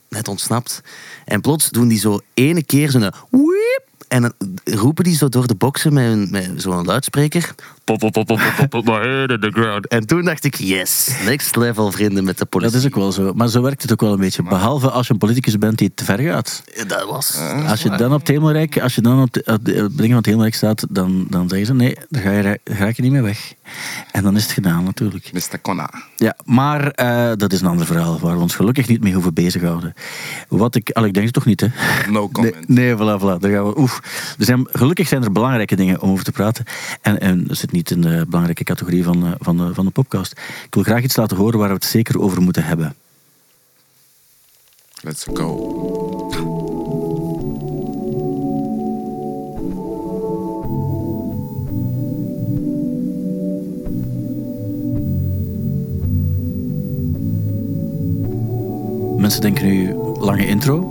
net ontsnapt. En plots doen die zo ene keer zo'n wiep. En dan roepen die zo door de boksen met, met zo'n luidspreker. Pop, pop, pop, pop, pop, pop, my head in the ground. En toen dacht ik, yes, next level vrienden met de politie. Dat is ook wel zo. Maar zo werkt het ook wel een beetje. Behalve als je een politicus bent die te ver gaat. Dat was... Als je dan op het hemelrijk, als je dan op de, op de, op het begin van het hemelrijk staat, dan, dan zeggen ze nee, daar ga je, daar ga je niet meer weg. En dan is het gedaan natuurlijk. Mr. Kona. Ja, maar eh, dat is een ander verhaal waar we ons gelukkig niet mee hoeven bezighouden. Wat ik, al ik denk het toch niet, hè? No comment. Nee, nee voilà, voilà. Daar gaan we, oef. Er zijn, gelukkig zijn er belangrijke dingen om over te praten. En, en dat zit niet in de belangrijke categorie van, eh, van, de, van de podcast. Ik wil graag iets laten horen waar we het zeker over moeten hebben. Let's go. Mensen denken nu lange intro.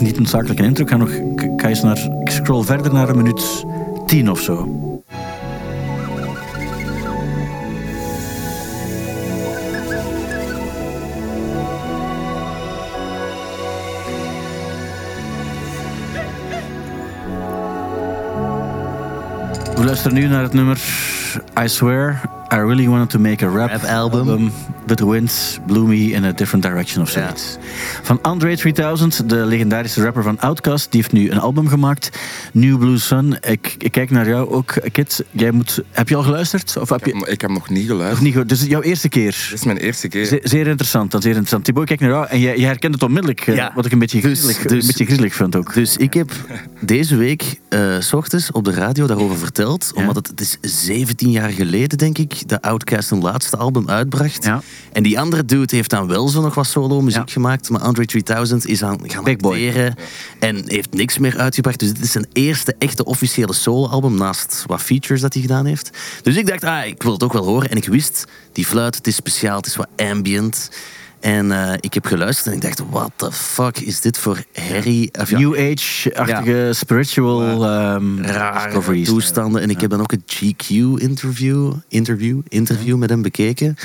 Niet noodzakelijk een intro. Ik ga, nog, ga eens naar, ik scroll verder naar een minuut tien of zo. We luisteren nu naar het nummer I Swear I Really Wanted to Make a Rap, Rap album. But the wind blew me in a different direction of zoiets. Van Andre 3000, de legendarische rapper van Outkast. Die heeft nu een album gemaakt. New Blue Sun. Ik, ik kijk naar jou ook, Kit. Jij moet, heb je al geluisterd? Of heb Ik je heb, ik heb nog niet nog geluisterd. niet gehoord? Dus jouw eerste keer. Dit is mijn eerste keer. Ze- zeer interessant, dan zeer interessant. Thibaut, ik kijk naar jou en jij, jij herkent het onmiddellijk. eh, Ja. Wat ik een beetje Dus- griezelig, dus- een beetje griezelig vind ook. Dus ik heb deze week eh, s ochtends op de radio daarover verteld. Omdat het, het is 17 jaar geleden, denk ik, dat Outkast hun laatste album uitbracht. Ja. En die andere dude heeft dan wel zo nog wat solo muziek Ja. gemaakt. Maar Andre 3000 is aan gaan Big boy. acteren en heeft niks meer uitgebracht. Dus dit is zijn eerste echte officiële solo-album naast wat features dat hij gedaan heeft. Dus ik dacht, ah, ik wil het ook wel horen. En ik wist, die fluit, het is speciaal, het is wat ambient. En eh, ik heb geluisterd en ik dacht, what the fuck is dit voor herrie? Ja, New Age-achtige spiritual ehm rare discoveries. toestanden. En ik heb dan ook een GQ-interview interview, interview met hem bekeken.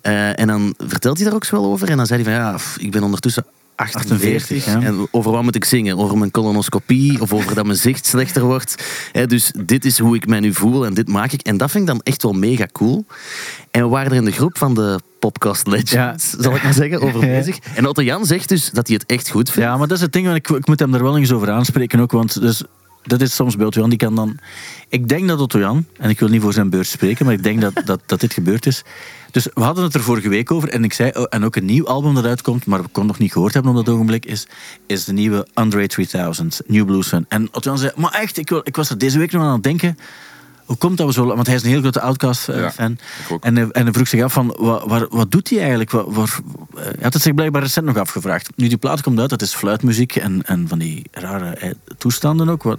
Eh, en dan vertelt hij daar ook zo wel over. En dan zei hij van, ja, ik ben ondertussen 48. 48, ja. En over wat moet ik zingen? Over mijn colonoscopie of over dat mijn zicht slechter wordt? Dus dit is hoe ik mij nu voel en dit maak ik. En dat vind ik dan echt wel mega cool. En we waren er in de groep van de Popcast Legends, zal ik maar zeggen, over bezig. En Otto Jan zegt dus dat hij het echt goed vindt. Ja, maar dat is het ding, want ik, ik moet hem er wel eens over aanspreken ook, want dus, dat is soms bij Otto Jan, die kan dan... Ik denk dat Otto Jan, en ik wil niet voor zijn beurt spreken, maar ik denk dat, dat, dat dit gebeurd is. Dus we hadden het er vorige week over en ik zei, oh, en ook een nieuw album dat uitkomt, maar we konden nog niet gehoord hebben op dat ogenblik, is, is de nieuwe Andre 3000, New Blue Sun. En Otto Jan zei, maar echt, ik, wil, ik was er deze week nog aan het denken... Hoe komt dat we zo... Want hij is een heel grote Outcast-fan. ook. en, hij- en hij vroeg zich af van, wat, wat, wat doet hij eigenlijk? Wat, eh, hij had het zich blijkbaar recent nog afgevraagd. Nu die plaat komt uit, dat is fluitmuziek en, en van die rare eh, toestanden ook. Wat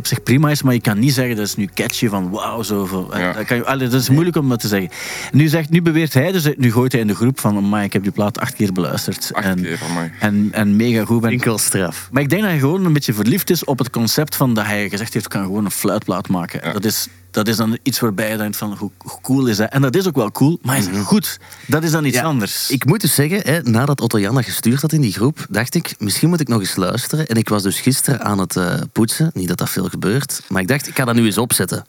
op zich prima is, maar je kan niet zeggen dat is nu catchy van wauw, zoveel. Eh, Ja. Dat, kan je, allee, dat is moeilijk om dat te zeggen. Nu, zegt, nu beweert hij, dus nu gooit hij in de groep van, maar ik heb die plaat acht keer beluisterd. Acht en, keer, amai. en, en mega goed ben. Enkel straf. Maar ik denk dat hij gewoon een beetje verliefd is op het concept van dat hij gezegd heeft, ik kan gewoon een fluitplaat maken. Ja. Dat, is, dat is dan iets waarbij je denkt van, hoe, cool is dat? En dat is ook wel cool, maar is goed. Dat is dan iets Ja, anders. Ik moet dus zeggen, hè, nadat Otto Jan dat gestuurd had in die groep, dacht ik, misschien moet ik nog eens luisteren. En ik was dus gisteren aan het eh, poetsen. Niet dat dat veel gebeurt. Maar ik dacht, ik ga dat nu eens opzetten.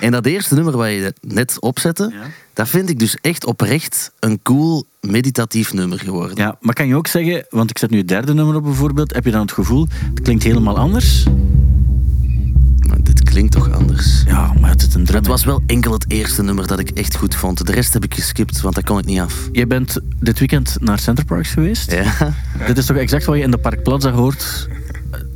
En dat eerste nummer wat je net opzette, Ja. dat vind ik dus echt oprecht een cool meditatief nummer geworden. Ja, maar kan je ook zeggen, want ik zet nu het derde nummer op bijvoorbeeld, heb je dan het gevoel, het klinkt helemaal anders? Klinkt toch anders. Ja, maar het is een. Het was wel enkel het eerste nummer dat ik echt goed vond. De rest heb ik geskipt, want dat kon ik niet af. Je bent dit weekend naar Center Parks geweest. Ja. Dit is toch exact wat je in de Park Plaza hoort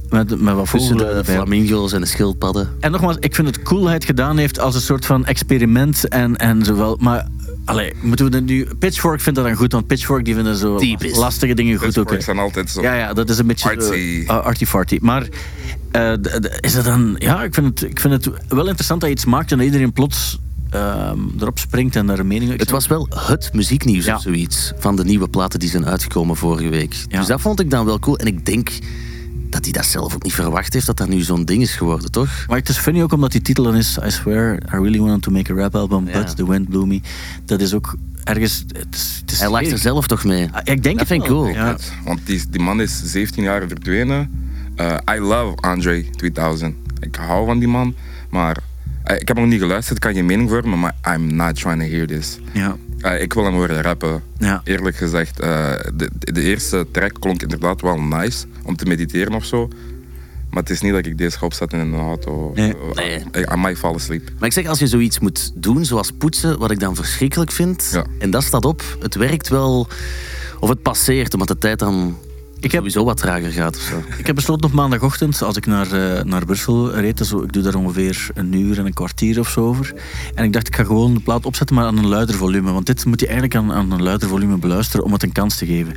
Met, met wat vogelen de flamingo's en de schildpadden. En nogmaals, ik vind het cool hij het gedaan heeft als een soort van experiment en, en zowel. Maar allee, moeten we dat nu. Pitchfork vindt dat dan goed, want Pitchfork die vinden zo lastige dingen goed ook. hè. Pitchforks zijn altijd zo. Ja, ja, dat is een beetje Artsy. zo, uh, arty-farty. Maar eh, is het dan... Ja, ik vind, het, ik vind het wel interessant dat je iets maakt en dat iedereen plots ehm, erop springt en daar een mening... Het was wel het muzieknieuws Ja. of zoiets van de nieuwe platen die zijn uitgekomen vorige week. Ja. Dus dat vond ik dan wel cool. En ik denk dat hij dat zelf ook niet verwacht heeft, dat dat nu zo'n ding is geworden, toch? Maar het is funny ook omdat die titel dan is... I swear, I really wanted to make a rap album, Ja. but the wind blew me. Dat is ook ergens... Het is, het is Hij lacht er zelf toch mee. Ah, Ik denk Dat het vind ik cool. Ja. Want die, die man is 17 jaar verdwenen. Eh, I love Andre 3000. Ik hou van die man. Maar ik heb nog niet geluisterd, ik kan geen mening vormen, maar I'm not trying to hear this. Ja. Eh, ik wil hem horen rappen. Ja. Eerlijk gezegd, eh, de, de eerste track klonk inderdaad wel nice om te mediteren of zo. Maar het is niet dat ik deze ga opzetten in de auto. Nee. Eh, Nee. I, I might fall asleep. Maar ik zeg, als je zoiets moet doen, zoals poetsen, wat ik dan verschrikkelijk vind, Ja. en dat staat op, het werkt wel, of het passeert, omdat de tijd dan Ik heb, sowieso wat trager gaat of zo. ik heb besloten op maandagochtend, als ik naar, eh, naar Brussel reed, zo, ik doe daar ongeveer een uur en een kwartier of zo over. En ik dacht, ik ga gewoon de plaat opzetten, maar aan een luider volume. Want dit moet je eigenlijk aan, aan een luider volume beluisteren om het een kans te geven.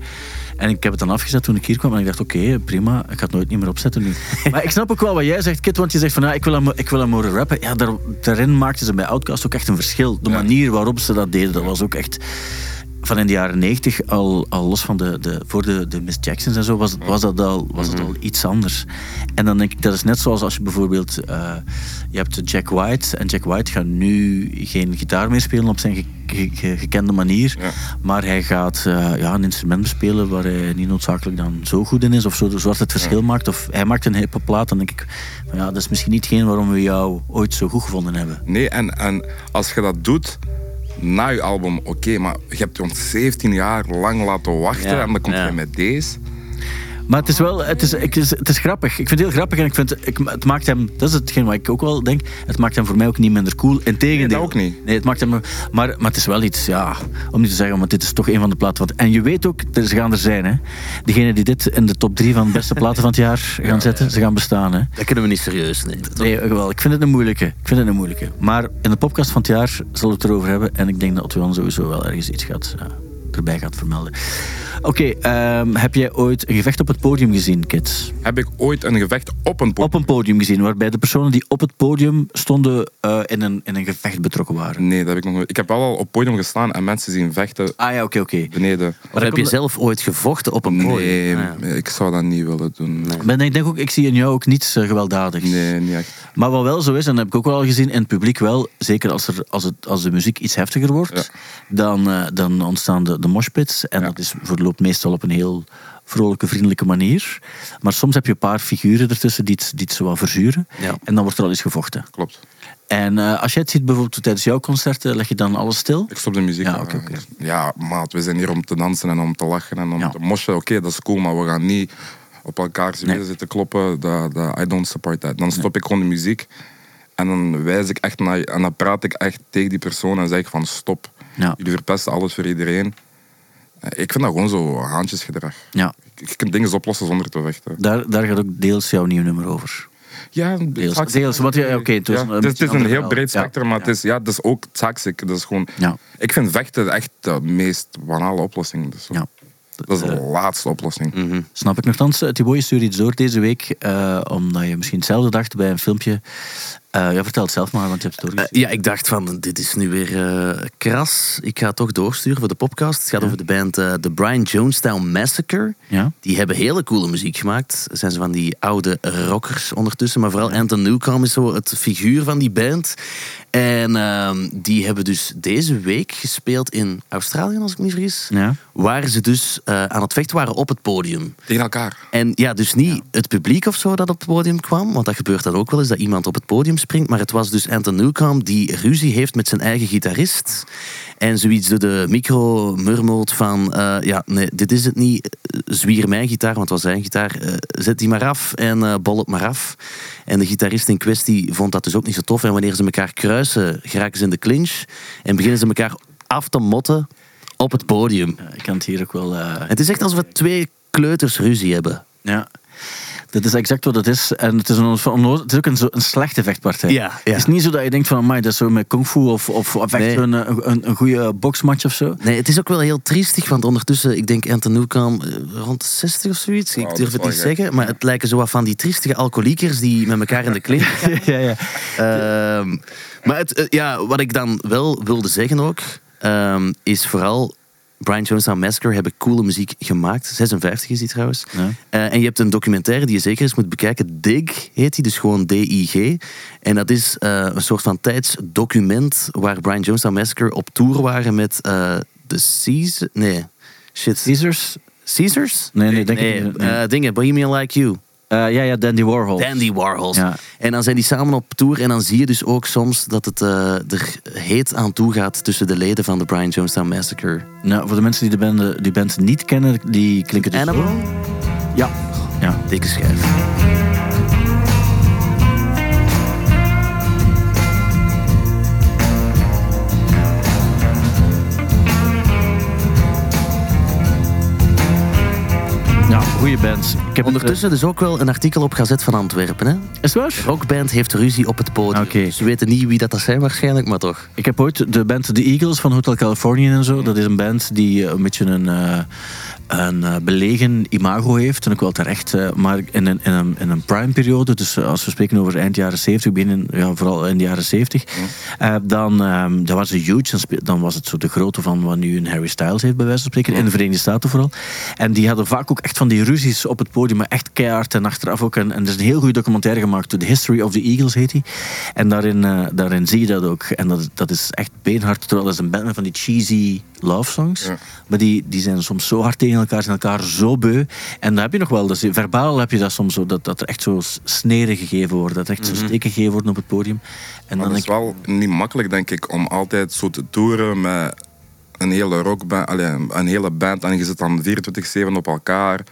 En ik heb het dan afgezet toen ik hier kwam en ik dacht, oké, prima, ik ga het nooit niet meer opzetten nu. maar ik snap ook wel wat jij zegt, Kit, want je zegt van, ja, ik wil hem, ik wil hem horen rappen. Ja, daar, daarin maakten ze bij Outkast ook echt een verschil. De Ja. manier waarop ze dat deden, dat was ook echt van in de jaren 90, al, al los van de, de, voor de, de Miss Jacksons en zo, was, was, dat al, was het al iets anders. En dan denk ik, dat is net zoals als je bijvoorbeeld, eh, je hebt Jack White, en Jack White gaat nu geen gitaar meer spelen op zijn ge- ge- ge- gekende manier, Ja. maar hij gaat eh, ja, een instrument bespelen waar hij niet noodzakelijk dan zo goed in is, of zo, zoals het verschil maakt. Of hij maakt een hippe plaat, dan denk ik, ja, dat is misschien niet hetgeen waarom we jou ooit zo goed gevonden hebben. Nee, en, en als je dat doet na je album, oké, maar je hebt ons 17 jaar lang laten wachten Ja, en dan komt ja. je met deze. Maar het is wel, het is, ik, is, het is grappig. Ik vind het heel grappig en ik vind, ik, het maakt hem, dat is hetgeen wat ik ook wel denk, het maakt hem voor mij ook niet minder cool. Integendeel. Nee, dat ook niet. Nee, het maakt hem, maar, maar het is wel iets, ja, om niet te zeggen, want dit is toch een van de platen. En je weet ook, er- ze gaan er zijn, hè. Degenen die dit in de top drie van de beste platen van het jaar gaan zetten, ze gaan bestaan, hè. Dat kunnen we niet serieus nemen. toch? Nee, wel, ik vind het een moeilijke. Ik vind het een moeilijke. Maar in de podcast van het jaar zullen we het erover hebben. En ik denk dat Otwan sowieso wel ergens iets gaat, ja, erbij gaat vermelden. Oké, ehm, heb jij ooit een gevecht op het podium gezien, Kids? Heb ik ooit een gevecht op een podium? Op een podium gezien, waarbij de personen die op het podium stonden eh, in, een, in een gevecht betrokken waren. Nee, dat heb ik nog nooit. Ik heb wel al op podium gestaan en mensen zien vechten Ah ja, oké, oké. beneden. Maar heb je zelf ooit gevochten op een podium? Nee, Ah, ja. ik zou dat niet willen doen. Nee, Maar ik denk ook, ik zie in jou ook niets eh, gewelddadigs. niet echt. Maar wat wel zo is, en dat heb ik ook wel al gezien in het publiek wel, zeker als, er, als, het, als de muziek iets heftiger wordt, dan, eh, dan ontstaan de, de moshpits. En Ja. dat is, verloopt meestal op een heel vrolijke, vriendelijke manier. Maar soms heb je een paar figuren ertussen die het, die het zo wat verzuren. Ja. En dan wordt er al eens gevochten. Klopt. En eh, als jij het ziet bijvoorbeeld tijdens jouw concerten, leg je dan alles stil? Ik stop de muziek. Ja, oké. Ja, maat, we zijn hier om te dansen en om te lachen en om Ja. te moshen. Oké, dat is cool, maar we gaan niet op elkaar Nee. zitten kloppen. Dat, dat, I don't support that. Dan stop ik gewoon de muziek en dan wijs ik echt naar en dan praat ik echt tegen die persoon en zeg ik van stop. Ja. Jullie verpesten alles voor iedereen. Ik vind dat gewoon zo haantjesgedrag. Ja. Je kunt dingen oplossen zonder te vechten. Daar, daar gaat ook deels jouw nieuw nummer over. Ja, Deels. Deels, ja, oké, het Ja, is, een heel verhaal. breed Ja, spectrum, maar. Het, is, ja, is ook. Dat is gewoon, Ja. Ik vind vechten echt de meest banale oplossing. Zo- Ja. Dat is de Eh, laatste oplossing. Mhm. Snap ik nogthans. Thibaut, je stuurde iets door deze week, eh, omdat je misschien hetzelfde dacht bij een filmpje. Eh ja, vertel het zelf maar, want je hebt het doorgezien. ja, ik dacht van, dit is nu weer eh, kras. Ik ga het toch doorsturen voor de podcast. Het gaat Ja. over de band eh, The Brian Jonestown Massacre. ja? Die hebben hele coole muziek gemaakt. Zijn ze van die oude rockers ondertussen. Maar vooral Anton Newcomb is zo het figuur van die band. En ehm, die hebben dus deze week gespeeld in Australië, als ik me niet vergis. Ja. Waar ze dus eh, aan het vechten waren op het podium. Tegen elkaar. En ja, dus niet het publiek of zo dat op het podium kwam. Want dat gebeurt dan ook wel eens, dat iemand op het podium springt. Maar het was dus Anton Newcomb die ruzie heeft met zijn eigen gitarist. En zoiets door de micro murmelt van... eh, ja, nee, dit is het niet. Zwier mijn gitaar, want het was zijn gitaar. Eh, zet die maar af en eh bol het maar af. En de gitarist in kwestie vond dat dus ook niet zo tof. En wanneer ze elkaar kruisen, geraken ze in de clinch. En beginnen ze elkaar af te motten op het podium. Ik kan het hier ook wel... Het is echt alsof we twee kleuters ruzie hebben. ja. Dat is exact wat het is. En het is, een, onno- het is ook een, een slechte vechtpartij. Ja, ja. Het is niet zo dat je denkt van, amai, dat is zo met kung fu of, of, of echt Nee. een, een, een goede boxmatch of zo. Nee, het is ook wel heel triestig, want ondertussen, ik denk Anton Newcomb eh, rond de 60 of zoiets. Ik durf het niet gek. zeggen, maar het lijken zo wat van die triestige alcoholiekers die met elkaar in de kliniek gaan. ja, ja. Ehm, maar het, eh, ja, wat ik dan wel wilde zeggen ook, ehm, is vooral... Brian Jonestown Massacre hebben coole muziek gemaakt. 56 is die trouwens. Ja. Eh, en je hebt een documentaire die je zeker eens moet bekijken. Dig heet die, dus gewoon D-I-G. En dat is eh, een soort van tijdsdocument waar Brian Jonestown Massacre op tour waren met eh, de Caesar... Nee, shit. Caesars? Caesars? Nee, nee, denk nee, ik niet. Nee. eh, dingen, Bohemian Like You. Eh, ja, ja, Dandy Warhol. Dandy Warhols. Ja. En dan zijn die samen op tour en dan zie je dus ook soms dat het eh, er heet aan toe gaat tussen de leden van de Brian Jonestown Massacre. Nou, voor de mensen die de band, die band niet kennen, die klinken dus zo. Ja. ja. Dikke schijf. Ja, goede band. Ik heb Ondertussen dus ook wel een artikel op Gazet van Antwerpen. Hè? Eh, is waar? Rockband heeft ruzie op het podium. Oké. Ze weten niet wie dat, dat zijn waarschijnlijk, maar toch. Ik heb ooit de band The Eagles van Hotel California en zo. Dat is een band die eh, een beetje een, eh, een eh, belegen imago heeft. En ook wel terecht. eh, maar in een, in een, in een prime periode, dus eh, als we spreken over eind jaren 70, begin, ja, vooral in de jaren 70, eh, dan, ehm, dan was ze huge. Dan, was het zo de grootte van wat nu een Harry Styles heeft, bij wijze van spreken. In de Verenigde Staten vooral. En die hadden vaak ook echt van die ruzies op het podium, maar echt keihard en achteraf ook. En, en er is een heel goede documentaire gemaakt, The History of the Eagles heet die. En daarin, eh, daarin zie je dat ook. En dat, dat is echt beenhard, terwijl dat is een band van die cheesy love songs. Ja. Maar die, die zijn soms zo hard tegen elkaar, zijn elkaar zo beu. En dan heb je nog wel, dus verbaal heb je dat soms zo, dat, dat er echt zo sneren gegeven worden. Dat er echt zo steken gegeven worden op het podium. En Maar dan het is ik, wel niet makkelijk, denk ik, om altijd zo te toeren met een hele rockband, een hele band en je zit dan 24-7 op elkaar.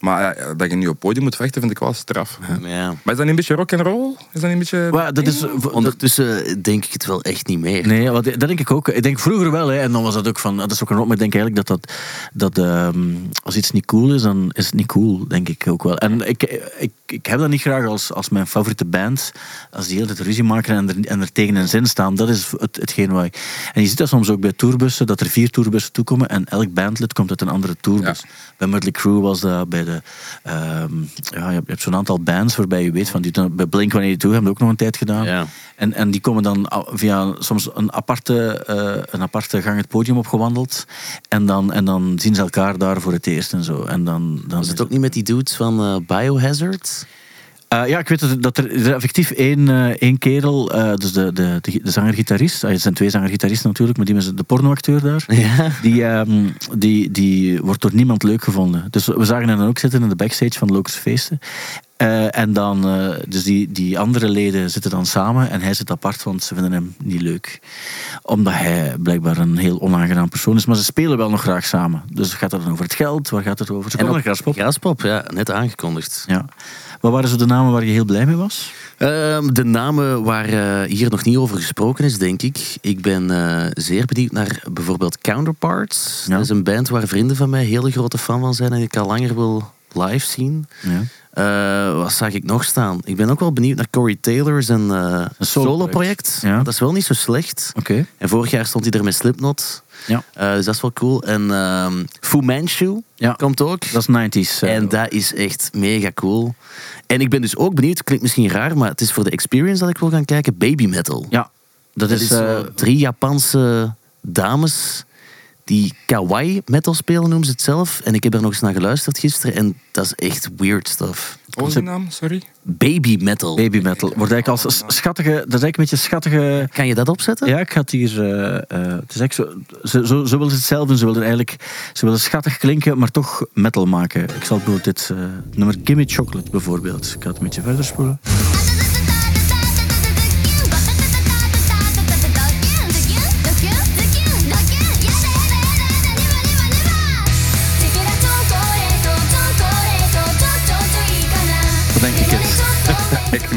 Maar dat je nu op podium moet vechten, vind ik wel straf. Ja. Maar is dat niet een beetje rock and roll? Is dat niet een beetje... maar dat is, Ondertussen denk ik het wel echt niet meer. Nee, wat, dat denk ik ook. Ik denk vroeger wel, hè, en dan was dat ook van, dat is ook een rot, maar ik denk eigenlijk dat dat, dat ehm, als iets niet cool is, dan is het niet cool, denk ik ook wel. En ik, ik, ik heb dat niet graag als, als mijn favoriete band, als die hele tijd ruzie maken en er, en er tegen een zin staan, dat is het, hetgeen waar ik... En je ziet dat soms ook bij tourbussen, dat er vier tourbussen toekomen en elk bandlid komt uit een andere tourbus. Bij Mötley Crüe was dat, bij de... ehm, ja, je hebt, je zo'n aantal bands waarbij je weet van, die, bij Blink-182 hebben we ook nog een tijd gedaan. Ja. En, en die komen dan via soms een aparte, eh, een aparte gang het podium opgewandeld. En dan, en dan zien ze elkaar daar voor het eerst en zo. En dan, dan Was is het ook niet met die dudes van eh, Biohazard? Eh, ja, ik weet dat, dat er, er effectief één, eh, één kerel, eh, dus de, de, de, de zanger-gitarist. Ah, het zijn twee zanger-gitaristen natuurlijk, maar die is de pornoacteur daar. Ja. Die, ehm, die, die wordt door niemand leuk gevonden. Dus we zagen hem dan ook zitten in de backstage van Locus Feesten. En dan, dus die, die andere leden zitten dan samen en hij zit apart, want ze vinden hem niet leuk. Omdat hij blijkbaar een heel onaangenaam persoon is. Maar ze spelen wel nog graag samen. Dus gaat het dan over het geld? Waar gaat het over? Ze En op Graspop. Graspop, ja, net aangekondigd. Ja. Wat waren zo de namen waar je heel blij mee was? Ehm, de namen waar eh, hier nog niet over gesproken is, denk ik. Ik ben eh, zeer benieuwd naar bijvoorbeeld Counterparts. Ja. Dat is een band waar vrienden van mij hele grote fan van zijn en ik al langer wil live zien. Ja. Eh, wat zag ik nog staan? Ik ben ook wel benieuwd naar Corey Taylor zijn eh Een solo-project. Ja. Dat is wel niet zo slecht. En vorig jaar stond hij er met Slipknot. Ja. Eh, dus dat is wel cool. En ehm Fu Manchu Ja. komt ook. Dat is 90s. eh, En dat is echt mega cool. En ik ben dus ook benieuwd, klinkt misschien raar, maar het is voor de experience dat ik wil gaan kijken, baby metal. Ja, dat, Dat is... is eh, drie Japanse dames die kawaii metal spelen, noemen ze het zelf. En ik heb er nog eens naar geluisterd gisteren en dat is echt weird stuff. Wat naam? Sorry? Baby metal. baby metal. Wordt eigenlijk als s- schattige... Dat is eigenlijk een beetje schattige... Kan je dat opzetten? Ja, ik ga het hier... eh, eh, het is eigenlijk zo, zo, zo, zo willen ze het zelf doen. Ze willen eigenlijk... Ze willen schattig klinken, maar toch metal maken. Ik zal bijvoorbeeld dit eh, nummer Gimme Chocolate bijvoorbeeld. Ik ga het een beetje verder spoelen.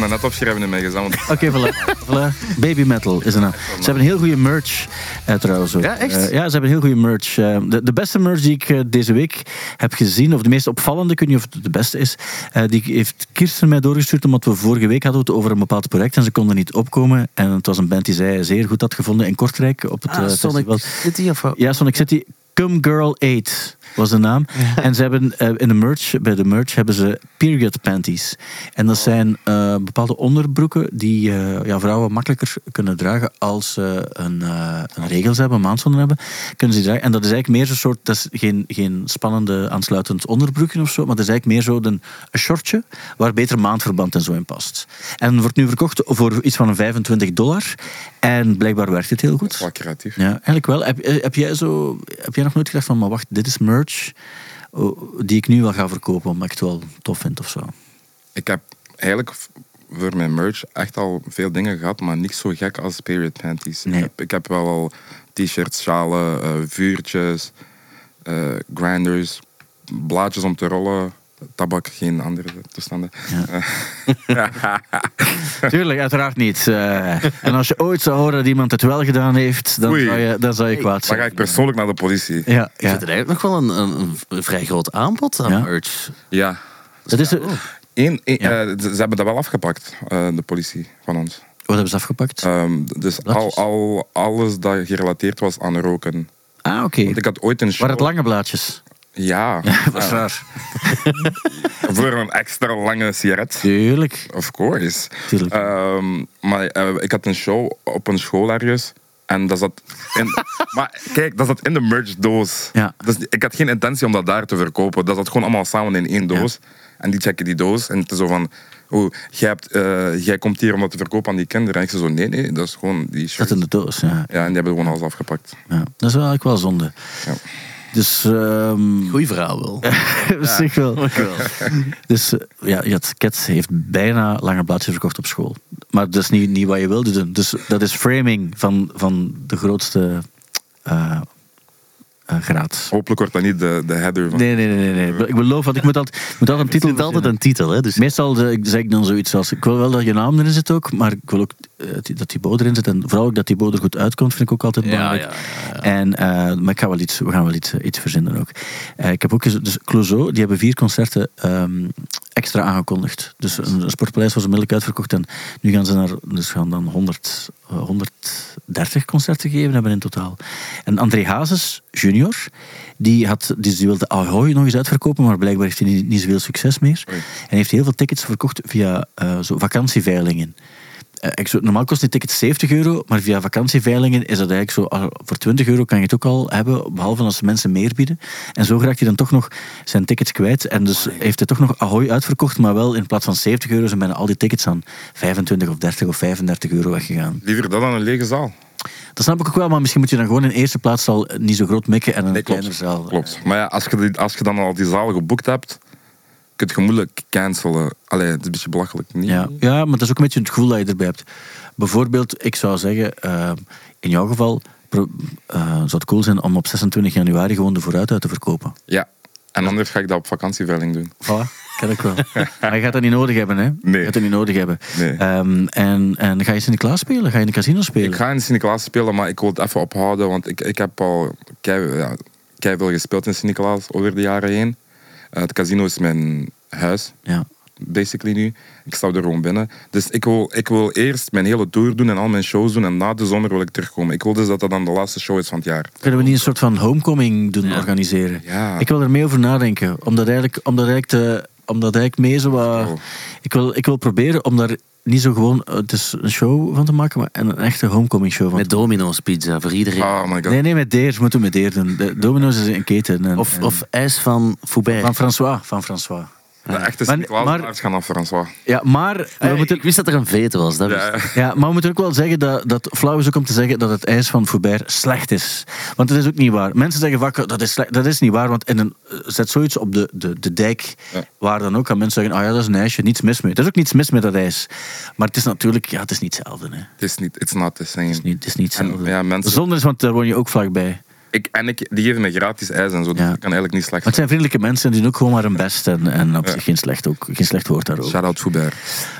Me net opschrijven in mijn gezang. Oké, voilà. voilà. Baby Metal is een naam. Ze hebben heel goede merch eh, trouwens ook. Ja, echt? Eh, ja, ze hebben heel goede merch. Eh, de, de beste merch die ik deze week heb gezien, of de meest opvallende, ik weet niet of het de beste is, eh, die heeft Kirsten mij doorgestuurd, omdat we vorige week hadden het over een bepaald project en ze konden niet opkomen. En het was een band die zij zeer goed had gevonden in Kortrijk op het Ah, Sonic festival. City of wat? Ja, Sonic City. Come Girl 8 was de naam. En ze hebben eh, in de merch, bij de merch hebben ze period panties. En dat zijn eh, bepaalde onderbroeken die eh, ja, vrouwen makkelijker kunnen dragen als ze een, een regels hebben, een maandzonden hebben. Kunnen ze dragen. En dat is eigenlijk meer zo'n soort, dat is geen, geen spannende aansluitend onderbroekje of zo, maar dat is eigenlijk meer zo een, een shortje waar beter maandverband en zo in past. En wordt nu verkocht voor iets van een 25 dollar. En blijkbaar werkt het heel goed. Creatief. Ja, eigenlijk wel. Heb, heb, jij zo, heb jij nog nooit gedacht van, maar wacht, dit is merch oh, die ik nu wel ga verkopen, omdat ik het wel tof vind of zo? Ik heb eigenlijk voor mijn merch echt al veel dingen gehad, maar niet zo gek als period panties. Nee. Ik, heb, ik heb wel al t-shirts, schalen, eh, vuurtjes, eh, grinders, blaadjes om te rollen, tabak, geen andere toestanden. Tuurlijk, uiteraard niet. Eh, en als je ooit zou horen dat iemand het wel gedaan heeft, dan, Oei. zou je, dan zou je kwaad Dan zijn. ga ik persoonlijk naar de politie. Ja, Ik ja. vind het eigenlijk nog wel een, een, een vrij groot aanbod aan Ja. merch. Ja. Dat is, oh, Eén, één- Ja. eh, ze hebben dat wel afgepakt, eh, de politie van ons. wat hebben ze afgepakt? Ehm, dus al, al, alles dat gerelateerd was aan roken. ah, oké. Want ik had ooit een show... Waren het lange blaadjes? Ja, Dat is ja, raar. voor een extra lange sigaret. Tuurlijk. Of course. Tuurlijk. Ehm, maar eh, ik had een show op een school ergens. En dat zat in, maar kijk, dat zat in de merchdoos. Ja. Dus ik had geen intentie om dat daar te verkopen. Dat zat gewoon allemaal samen in één doos. En die checken die doos. En het is zo van... Oh, jij, hebt, eh, jij komt hier om dat te verkopen aan die kinderen. En ik zei zo, nee, nee, dat is gewoon die Dat shirt. in de doos, ja. Ja, en die hebben gewoon alles afgepakt. ja. Dat is wel eigenlijk wel zonde. Ja. Dus... ehm Goeie verhaal wel. zich wel. Dus eh, ja, Jet Ket heeft bijna lange blaadjes verkocht op school. Maar dat is niet, niet wat je wilde doen. Dus dat is framing van, van de grootste eh, eh, graad. Hopelijk wordt dat niet de, de header van... Nee, nee, nee, nee, nee. Ik beloof, want ik moet altijd, ik moet altijd een Het titel is altijd een titel, hè? Dus Meestal zeg ik- dan zoiets als... Ik wil wel dat je naam erin zit ook, maar ik wil ook eh, dat Thibaut erin zit. En vooral ook dat Thibaut er goed uitkomt, vind ik ook altijd ja, belangrijk. ja, ja. En, eh, maar ik ga wel iets, we gaan wel iets, iets verzinnen ook. Eh, ik heb ook eens, dus Clouseau, die hebben vier concerten ehm, extra aangekondigd. Dus een, een sportpaleis was onmiddellijk uitverkocht. En nu gaan ze naar, dus gaan dan 100, eh, 130 concerten geven hebben in totaal. En André Hazes, junior, die, had, dus die wilde Ahoy nog eens uitverkopen, maar blijkbaar heeft hij niet, niet zoveel succes meer. En heeft heel veel tickets verkocht via eh, zo vakantieveilingen. Eh, zo- normaal kost die ticket 70 euro, maar via vakantieveilingen is dat eigenlijk zo. ah, Voor 20 euro kan je het ook al hebben, behalve als mensen meer bieden. En zo raakt hij dan toch nog zijn tickets kwijt. En dus heeft hij toch nog Ahoy uitverkocht, maar wel in plaats van 70 euro zijn bijna al die tickets aan 25 of 30 of 35 euro weggegaan. Liever dat dan een lege zaal. Dat snap ik ook wel, maar misschien moet je dan gewoon in eerste plaats al niet zo groot mikken en een Nee, klopt. zaal. Klopt. Maar ja, als je, als je dan al die zaal geboekt hebt, kun je moeilijk cancelen. Allee, het is een beetje belachelijk. Niet? Ja, ja, maar dat is ook een beetje het gevoel dat je erbij hebt. Bijvoorbeeld, ik zou zeggen, eh, in jouw geval eh, zou het cool zijn om op 26 januari gewoon de vooruit uit te verkopen. Ja. En anders ga ik dat op vakantieveiling doen. Voilà, ken ik wel. maar je gaat dat niet nodig hebben, hè? Nee. Je gaat dat niet nodig hebben. Nee. Ehm, en, en ga je Sinterklaas spelen? Ga je in de casino spelen? Ik ga in Sint-Niklaas spelen, maar ik wil het even ophouden, want ik, ik heb al kei, ja, kei veel gespeeld in Sint-Niklaas over de jaren heen. Het casino is mijn huis, Ja. basically nu. Ik sta er gewoon binnen. Dus ik wil, ik wil eerst mijn hele tour doen en al mijn shows doen en na de zomer wil ik terugkomen. Ik wil dus dat dat dan de laatste show is van het jaar. Kunnen we niet een soort van homecoming doen Ja. organiseren? Ja. Ik wil er mee over nadenken. Omdat eigenlijk, omdat eigenlijk, te, omdat eigenlijk mee zo wat... Oh. Ik, wil, ik wil proberen om daar niet zo gewoon... eh, Het is een show van te maken, maar een echte homecoming show van Met Domino's pizza voor iedereen. Oh my god. Nee, nee, met Deers. Moeten we met Deers doen. De Domino's is een keten. En, Of, en- of ijs van Foubert. van François. Van François. De echte maar- gaan af, François. Ja, maar we Eh, moeten... Ik wist dat er een veter was. Dat Ja. Ja, maar we moeten ook wel zeggen dat, dat flauw is ook om te zeggen dat het ijs van Foubert slecht is. Want het is ook niet waar. Mensen zeggen vaak, dat is, slecht. dat is niet waar, want in een, eh, zet zoiets op de, de, de dijk, Ja. waar dan ook aan mensen zeggen, ah ja, dat is een ijsje, niets mis mee. Er is ook niets mis met dat ijs. Maar het is natuurlijk, ja, het is niet hetzelfde. Hè. Het Het is niet, it's not the same. is niet, het is niet En, ja, mensen- Zonder is, want daar woon je ook vlakbij. Ik, en ik, die geven me gratis ijs en zo, dus Ja. dat kan eigenlijk niet slecht Maar het zijn vriendelijke mensen die doen ook gewoon maar hun best. En, en op zich geen slecht, ook, geen slecht woord daarover. Shout-out Foubert.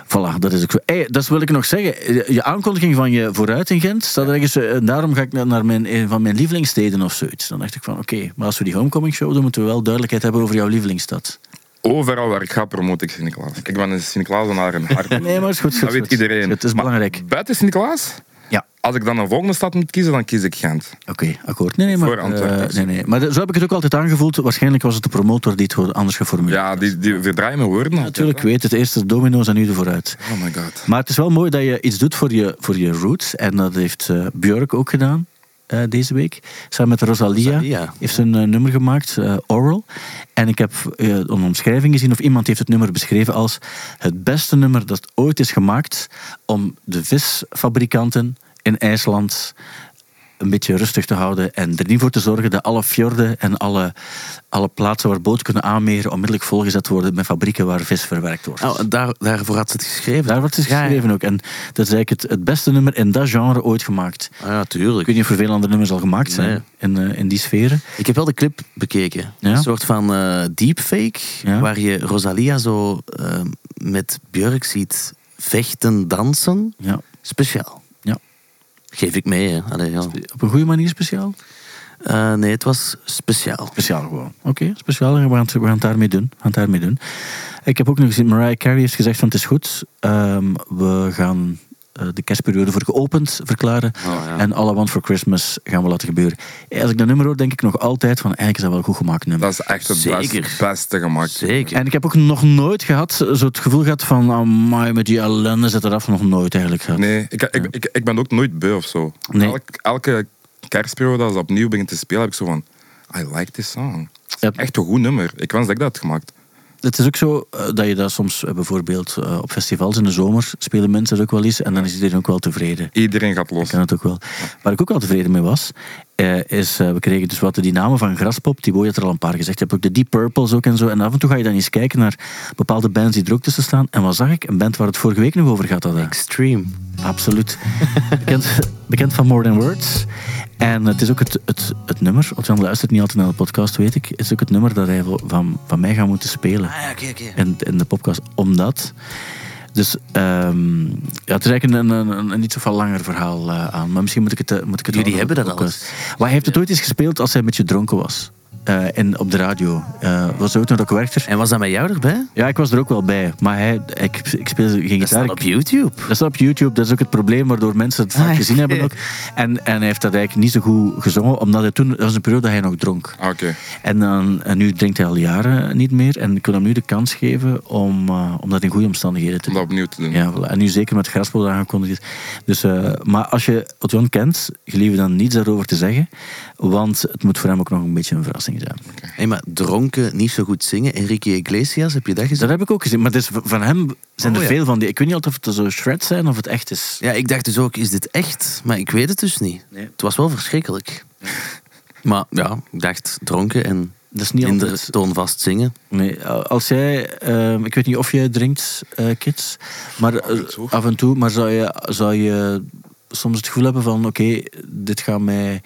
Voilà, dat is ook zo. Hey, dat wil ik nog zeggen. Je- aankondiging van je vooruit in Gent staat ergens. eh, daarom ga ik naar- mijn, een van mijn lievelingssteden of zoiets. Dan dacht ik van oké, maar als we die homecoming show doen, moeten we wel duidelijkheid hebben over jouw lievelingsstad. Overal waar ik ga, promote ik Sint-Niklaas. Ik ben een Sint-Niklaasenaar in hart. Nee, maar is goed. Dat goed, weet goed. iedereen. Het is belangrijk. Buiten Sint-Niklaas, Ja. als ik dan een volgende stad moet kiezen, dan kies ik Gent. Oké, akkoord. Nee, nee, maar, Voor Antwerpen. eh, nee, nee. maar zo heb ik het ook altijd aangevoeld. Waarschijnlijk was het de promotor die het anders geformuleerd Ja, die, die verdraaien mijn woorden. altijd, Natuurlijk, hè. weet het. Eerst de domino's en nu de vooruit. Oh my god. Maar het is wel mooi dat je iets doet voor je, voor je roots. En dat heeft eh, Björk ook gedaan eh, deze week. Samen met Rosalia, Rosalia. heeft ze een nummer gemaakt, eh, Oral. En ik heb een omschrijving gezien, of iemand heeft het nummer beschreven als het beste nummer dat ooit is gemaakt om de visfabrikanten in IJsland een beetje rustig te houden en er niet voor te zorgen dat alle fjorden en alle, alle plaatsen waar boten kunnen aanmeren onmiddellijk volgezet worden met fabrieken waar vis verwerkt wordt. Oh, daar, daarvoor had ze het geschreven. Daar wordt het ja. geschreven ook. En dat is eigenlijk het, het beste nummer in dat genre ooit gemaakt. Ah, ja, Ik tuurlijk. weet niet of er veel andere nummers al gemaakt zijn Nee. in, eh, in die sferen. Ik heb wel de clip bekeken. Ja? Een soort van eh, deepfake, Ja. waar je Rosalia zo eh, met Björk ziet vechten, dansen. Ja. Speciaal. Geef ik mee, hè. Allee, ja. Op een goede manier speciaal? Eh, nee, het was speciaal. Speciaal gewoon. Oké, speciaal. We gaan, het, we gaan het daarmee doen. We gaan het daarmee doen. Ik heb ook nog gezien, Mariah Carey heeft gezegd van het is goed. Ehm, we gaan de kerstperiode voor geopend verklaren. Oh, ja. En All I Want For Christmas gaan we laten gebeuren. Als ik dat nummer hoor, denk ik nog altijd van eigenlijk is dat wel een goed gemaakt nummer. Dat is echt het Zeker. best- beste gemaakt. Zeker. En ik heb ook nog nooit gehad, zo het gevoel gehad van, amai, met die ellende zit eraf. Nog nooit eigenlijk gehad. Nee, ik, ik, ik, ik ben ook nooit beu of zo. Nee. Elk, elke kerstperiode als ze opnieuw begint te spelen, heb ik zo van... I like this song. Echt een goed nummer. Ik wens dat ik dat had gemaakt. Het is ook zo eh, dat je dat soms eh, bijvoorbeeld eh, op festivals in de zomer spelen mensen ook wel eens en dan is iedereen ook wel tevreden. Iedereen gaat Ik los. kan het ook wel. Waar ik ook wel tevreden mee was, is eh, we kregen dus wat die namen van Graspop. Thibaut had er al een paar gezegd. Je hebt ook de Deep Purples ook en zo. En af en toe ga je dan eens kijken naar bepaalde bands die er ook tussen staan. En wat zag ik? Een band waar het vorige week nog over gaat. Dat, Extreme. Absoluut. bekend, bekend van More Than Words. En het is ook het, het, het nummer, Otjan luistert niet altijd naar de podcast, weet ik. Het is ook het nummer dat hij van, van mij gaat moeten spelen Ah ja, in, in de podcast. Omdat... Dus ehm, ja, het is eigenlijk een, een, een, een niet zo veel langer verhaal eh, aan. Maar misschien moet ik het, eh, moet ik het Jullie hebben dat. Maar hij heeft het ooit eens gespeeld als hij een beetje dronken was. Eh, en op de radio. Eh was ook nog dat ik werkte. En was dat met jou erbij? Ja, ik was er ook wel bij. Maar hij, ik, ik speelde geen Dat gitaar. staat op YouTube. Dat staat op YouTube. Dat is ook het probleem waardoor mensen het vaak Ah, gezien hebben ook. En, en hij heeft dat eigenlijk niet zo goed gezongen, omdat hij toen... Dat was een periode dat hij nog dronk. Ah, Oké. En, dan, en nu drinkt hij al jaren niet meer. En ik wil hem nu de kans geven om, eh, om dat in goede omstandigheden te Om doen. dat opnieuw te doen. Ja, voilà. En nu zeker met Graspel aangekondigd is. Dus, eh, maar als je Otjon kent, gelieve dan niets daarover te zeggen. Want het moet voor hem ook nog een beetje een verrassing zijn. Hé, maar dronken, niet zo goed zingen. Enrique Iglesias, heb je dat gezien? Dat heb ik ook gezien. Maar dus van hem zijn Oh, er ja. veel van die. Ik weet niet altijd of het zo shreds zijn of het echt is. Ja, ik dacht dus ook, is dit echt? Maar ik weet het dus niet. Nee. Het was wel verschrikkelijk. Maar ja, ik dacht dronken en Dat is niet minder altijd... toonvast zingen. Nee, als jij, ehm, ik weet niet of jij drinkt, eh, kids, maar eh, en toe. af en toe, maar zou je, zou je soms het gevoel hebben van, oké, dit gaat mij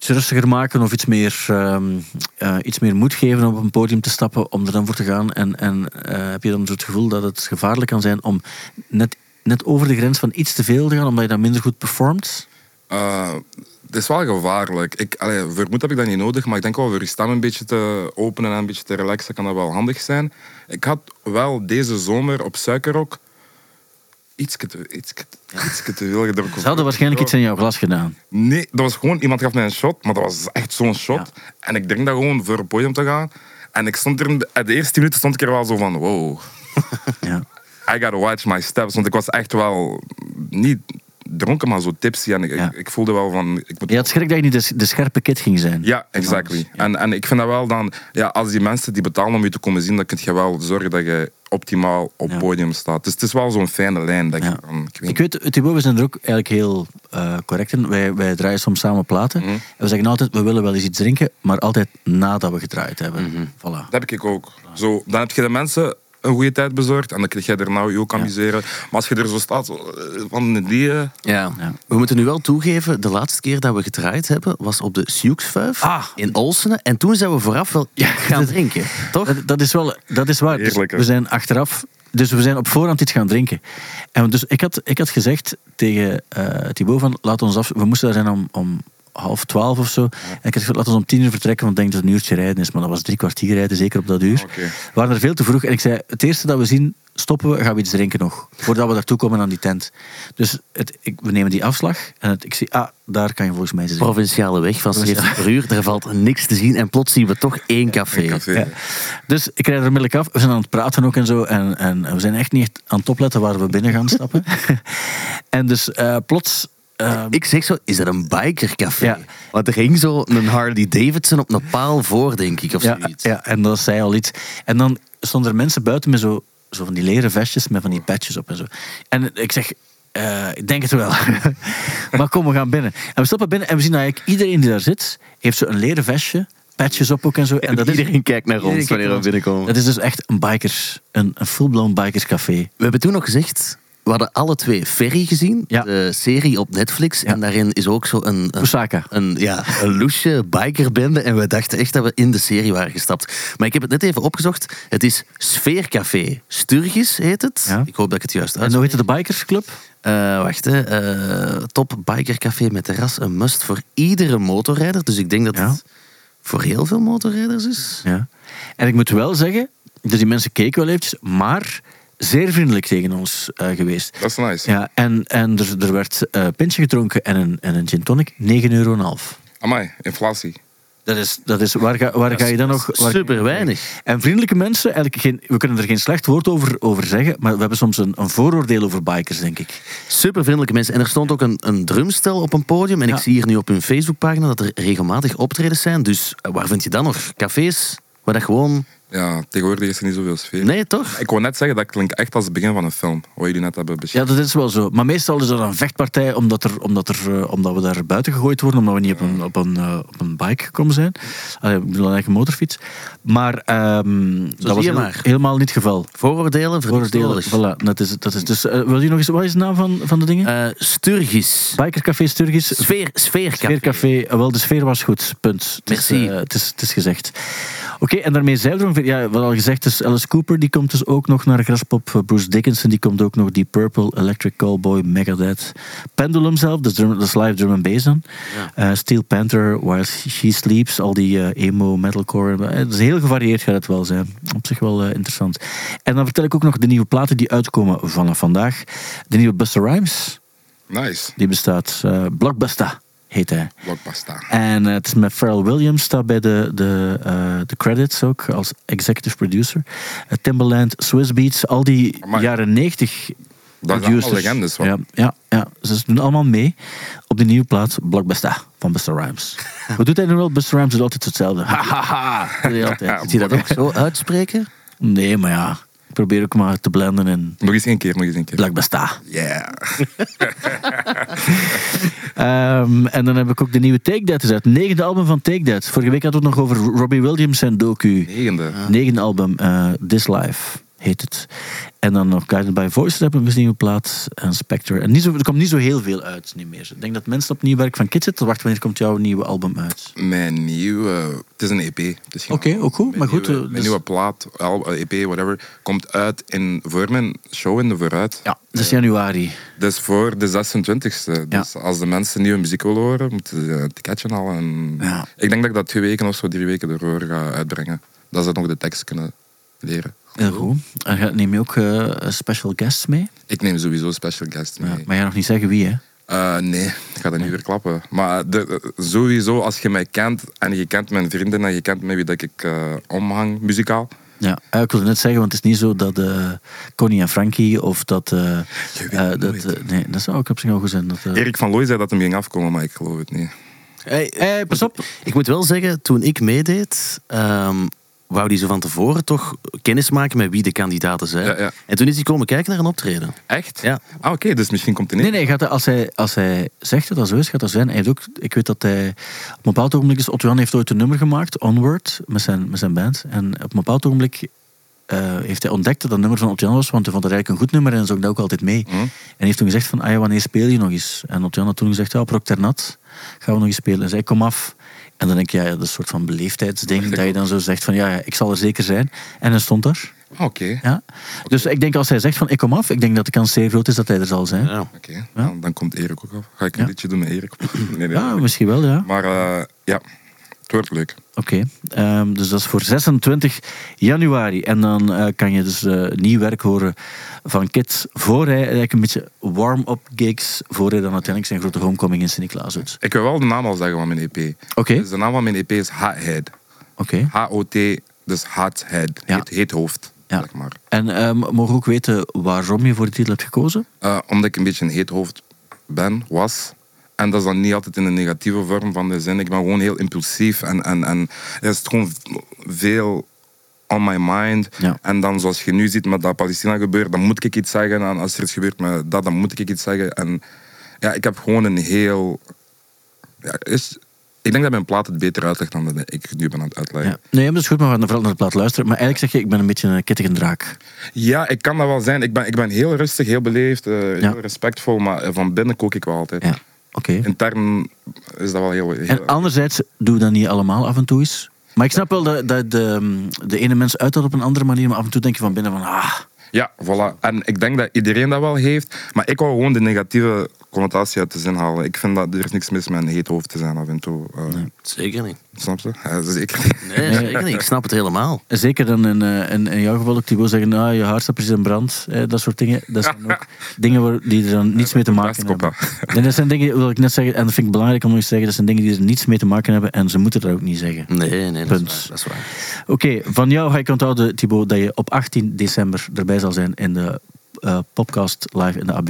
iets rustiger maken of iets meer, eh, iets meer moed geven om op een podium te stappen, om er dan voor te gaan. En, en eh, heb je dan het gevoel dat het gevaarlijk kan zijn om net, net over de grens van iets te veel te gaan, omdat je dan minder goed performt? Eh, het is wel gevaarlijk. Ik, vermoed heb ik dat niet nodig, maar ik denk wel voor je stem een beetje te openen en een beetje te relaxen kan dat wel handig zijn. Ik had wel deze zomer op Suikerrok iets te, te veel gedronken. Ze hadden waarschijnlijk iets in jouw glas gedaan. Nee, dat was gewoon, iemand gaf mij een shot, maar dat was echt zo'n shot. En ik drink dat gewoon voor het podium te gaan. En ik stond er, in de, de eerste minuten stond ik er wel zo van, wow, Ja. I gotta watch my steps. Want ik was echt wel niet dronken, maar zo tipsy. En ik, Ja. ik, ik voelde wel van, ik moet Je had schrik dat je niet de, de scherpe kid ging zijn. ja, exactly. En, en ik vind dat wel dan, ja, als die mensen die betalen om je te komen zien, dan kun je wel zorgen dat je optimaal op Ja. het podium staat. Dus het is wel zo'n fijne lijn. Dat van, ik weet Ik weet, Thibaut, we zijn er ook eigenlijk heel eh, correct in. Wij, wij draaien soms samen platen. Mhm. En we zeggen altijd, we willen wel eens iets drinken, maar altijd nadat we gedraaid hebben. Voilà. Dat heb ik ook. Zo, dan heb je de mensen een goede tijd bezorgt. En dan krijg jij er nou je ook amuseren. Maar als je er zo staat, eh, van die... eh, Ja. We moeten nu wel toegeven, de laatste keer dat we gedraaid hebben, was op de Sioux-vuif Ah. in Olsene. En toen zijn we vooraf wel Ja, gaan drinken, toch? Dat, dat is wel, dat is waar. Dus Heerlijk, we zijn achteraf, dus we zijn op voorhand iets gaan drinken. En dus ik had, ik had gezegd tegen eh Thibaut van, laat ons af, we moesten daar zijn om, om half twaalf of zo. En ik had gezegd, laat ons om tien uur vertrekken, want ik denk dat het een uurtje rijden is. Maar dat was drie kwartier rijden, zeker op dat uur. Oké. We waren er veel te vroeg. En ik zei, het eerste dat we zien, stoppen we, gaan we iets drinken nog. Voordat we daartoe komen aan die tent. Dus het, ik, we nemen die afslag. En het, ik zie, ah, daar kan je volgens mij zitten. Provinciale weg van 70 per uur, er valt niks te zien. En plots zien we toch één café. een café. Ja. Dus ik rijd er onmiddellijk af. We zijn aan het praten ook en zo. En, en we zijn echt niet echt aan het opletten waar we binnen gaan stappen. en dus eh, plots... eh, Ik zeg zo, is dat een bikercafé? Ja. Want er ging zo een Harley Davidson op een paal voor, denk ik, of ja, zoiets. ja, en dat zei al iets. En dan stonden er mensen buiten met zo, zo van die leren vestjes met van die patches op en zo. En ik zeg, eh, ik denk het wel. maar kom, we gaan binnen. En we stappen binnen en we zien dat eigenlijk iedereen die daar zit, heeft zo een leren vestje, patches op ook en zo. En dat is, Iedereen kijkt naar ons wanneer we binnenkomen. dat is dus echt een bikers, een, een full-blown bikerscafé. We hebben toen nog gezegd, we hadden alle twee Ferry gezien, Ja. de serie op Netflix. En daarin is ook zo een, een, Osaka. een, ja, een loesje bikerbende. En we dachten echt dat we in de serie waren gestapt. Maar ik heb het net even opgezocht. Het is Sfeercafé. Sturgis heet het. Ik hoop dat ik het juist En uitspreek. hoe heet het, de bikersclub? Eh, wacht, hè. Eh, top bikercafé met terras. Een must voor iedere motorrijder. Dus ik denk dat het voor heel veel motorrijders is. Ja. En ik moet wel zeggen, dus die mensen keken wel eventjes, maar zeer vriendelijk tegen ons eh, geweest. Dat is nice. Ja, en, en er, er werd eh pintje gedronken en een, en een gin tonic, 9,5 euro. Amai, inflatie. Dat is, dat is, waar ga, waar ga je dan nog... waar- Super weinig. En vriendelijke mensen, eigenlijk geen, we kunnen er geen slecht woord over, over zeggen, maar we hebben soms een, een vooroordeel over bikers, denk ik. Super vriendelijke mensen. En er stond ook een, een drumstel op een podium. En Ja. ik zie hier nu op hun Facebookpagina dat er regelmatig optredens zijn. Dus eh, waar vind je dan nog? Cafés? Waar dat gewoon... Ja, tegenwoordig is er niet zoveel sfeer. Nee, toch? Ik wou net zeggen, dat klinkt echt als het begin van een film. Wat jullie net hebben Ja, beschreven. dat is wel zo. Maar meestal is dat een vechtpartij omdat, er, omdat, er, eh, omdat we daar buiten gegooid worden, omdat we niet op een, op een, eh, op een bike gekomen zijn. Allee, ik bedoel, eigenlijk een motorfiets. Maar ehm, dat was heel- maar. helemaal niet het geval. Vooroordelen? Vooroordelen. Voilà, dat is, het, dat is, dus, eh, wil je nog eens, wat is de naam van, van de dingen? Eh, Sturgis. Bikercafé Sturgis. Sfeer, sfeercafé. Sfeercafé. Wel, de sfeer was goed. Punt. Het is, Merci. eh, het, is, het is gezegd. Oké, en daarmee zijn we Ja, wat al gezegd is, Alice Cooper die komt dus ook nog naar Graspop. Eh, Bruce Dickinson die komt ook nog. Die Purple, Electric Callboy, Megadeth. Pendulum zelf, drum, is live drum and bass dan. Eh, Steel Panther, While She Sleeps. Al die eh, emo, metalcore. Het is heel gevarieerd gaat het wel zijn. Op zich wel eh, interessant. En dan vertel ik ook nog de nieuwe platen die uitkomen vanaf vandaag. De nieuwe Buster Rhymes. Nice. Die bestaat. eh Blockbuster heet hij. Blockbuster. En eh, het is met Pharrell Williams, staat bij de, de, eh, de credits ook als executive producer. Eh, Timbaland, Swiss Beats, al die Amai. jaren 90 Dat zijn producers. allemaal legendes. Ja, ja, ja, ze doen allemaal mee op de nieuwe plaat Blockbuster van Buster Rhymes. Wat doet hij nu wel? Buster Rhymes doet altijd hetzelfde. Ha, ha, ha. Dat doet hij dat ook zo uitspreken? Nee, maar ja, ik probeer ook maar te blenden in Nog eens één keer, nog eens één keer. Blockbuster. Yeah. Ehm, en dan heb ik ook de nieuwe Take That. Het negende album van Take That. Vorige week hadden we het nog over Robbie Williams en Doku. Negende. Negende album, eh This Life heet het. En dan nog Guided by Voices hebben we een nieuwe plaat. En Spectre. En niet zo, er komt niet zo heel veel uit niet meer. Ik denk dat mensen op nieuw werk van Kids zitten. Wacht, wanneer komt jouw nieuwe album uit? Mijn nieuwe... Het is een EP. Oké, album. ook goed, Mijn maar goed, Nieuwe, eh, mijn dus- nieuwe plaat, al- EP, whatever, komt uit in, voor mijn show in de Vooruit. Ja, dat is januari. Dus voor de 26e. Dus als de mensen nieuwe muziek willen horen, moeten ze een ticketje halen. En Ja. Ik denk dat ik dat twee weken of zo, drie weken ervoor ga uitbrengen. Dat ze nog de tekst kunnen leren. Goed. En ga- neem je ook eh, special guests mee? Ik neem sowieso special guest mee. Ja, maar jij nog niet zeggen wie, hè? Eh, nee, ik ga dat niet weer klappen. Maar de, sowieso, als je mij kent en je kent mijn vrienden en je kent met wie dat ik eh, omhang muzikaal. Ja, eh, ik wilde net zeggen, want het is niet zo dat eh Connie en Frankie of dat... eh, Je weet eh, het dat nooit. eh, nee, dat zou ook op zich wel goed zijn. Dat, eh, Erik van Looy zei dat hem ging afkomen, maar ik geloof het niet. Hey, Hey, pas op. Ik moet wel zeggen, toen ik meedeed, ehm, wou die zo van tevoren toch kennis maken met wie de kandidaten zijn. Ja, ja. En toen is hij komen kijken naar een optreden. Echt? Ja. Ah, oké, dus misschien komt hij Nee, niet. nee, gaat hij, als, hij, als hij zegt dat dat zo is, gaat dat zijn. Hij heeft ook, ik weet dat hij... Op een bepaald ogenblik is... Otto heeft ooit een nummer gemaakt, Onward, met zijn, met zijn band. En op een bepaald ogenblik eh, heeft hij ontdekt dat dat nummer van Otjan was, want hij vond het eigenlijk een goed nummer en zong dat ook altijd mee. Mhm. En heeft toen gezegd van, ah wanneer speel je nog eens? En Otjan had toen gezegd, ja, op Rock ter Nat gaan we nog eens spelen. En zei, kom af. En dan denk je, ja, dat is een soort van beleefdheidsding, dat je dan zo zegt van, ja, ja, ik zal er zeker zijn. En hij stond er. Ah, Oké, Ja. Dus ik denk als hij zegt van, ik kom af, ik denk dat de kans zeer groot is dat hij er zal zijn. Ja, Ja. oké. Dan, dan komt Erik ook af. Ga ik een Ja. liedje doen met Erik? Nee, nee, nee. misschien wel, ja. Maar eh, ja, het wordt leuk. Oké, ehm, dus dat is voor 26 januari. En dan eh, kan je dus eh, nieuw werk horen van Kit voor hij eigenlijk een beetje warm-up gigs, voor hij dan uiteindelijk zijn grote homecoming in Sint-Niklaas doet. Ik wil wel de naam al zeggen van mijn EP. Oké, Dus de naam van mijn EP is Hothead. oké. H-O-T, dus Hothead. Ja. Heet, heet hoofd, Ja. zeg maar. En ehm, mogen we ook weten waarom je voor de titel hebt gekozen? Eh, omdat ik een beetje een heet hoofd ben, was. En dat is dan niet altijd in een negatieve vorm van de zin. Ik ben gewoon heel impulsief en, en, en er is gewoon veel on my mind. Ja. En dan zoals je nu ziet met dat Palestina gebeurt, dan moet ik iets zeggen. En als er iets gebeurt met dat, dan moet ik iets zeggen. En ja, ik heb gewoon een heel... Ja, is, ik denk dat mijn plaat het beter uitlegt dan dat ik nu ben aan het uitleggen. Ja. Nee, maar dat is goed, maar we gaan vooral naar de plaat luisteren. Maar eigenlijk zeg je, ik ben een beetje een kittige draak. Ja, ik kan dat wel zijn. Ik ben, ik ben heel rustig, heel beleefd, eh, Ja. heel respectvol. Maar van binnen kook ik wel altijd. Ja, oké. Intern is dat wel heel... heel En anderzijds, doe dat niet allemaal af en toe eens. Maar ik snap wel dat, dat de, de ene mens uit dat op een andere manier, maar af en toe denk je van binnen van, ah, Ja, voilà. En ik denk dat iedereen dat wel heeft. Maar ik wou gewoon de negatieve connotatie uit de zin halen. Ik vind dat er is niks mis met een heet hoofd te zijn af en toe. Eh, Zeker niet. Snap je? Ja, zeker. Nee, zeker niet. Ik snap het helemaal. Zeker dan in, eh, in, in jouw geval ook, die wil zeggen, ah, je hartstapper is in brand. Eh, dat soort dingen. Dat zijn ook dingen waar, die er dan niets mee te maken hebben. En dat zijn dingen, wil ik net zeggen, en dat vind ik belangrijk om nog eens te zeggen, dat zijn dingen die er niets mee te maken hebben en ze moeten dat ook niet zeggen. Nee, nee, dat Punt. is waar. Dat is waar. Oké, van jou ga ik onthouden, Thibaut, dat je op 18 december erbij zal zijn in de eh, podcast live in de AB.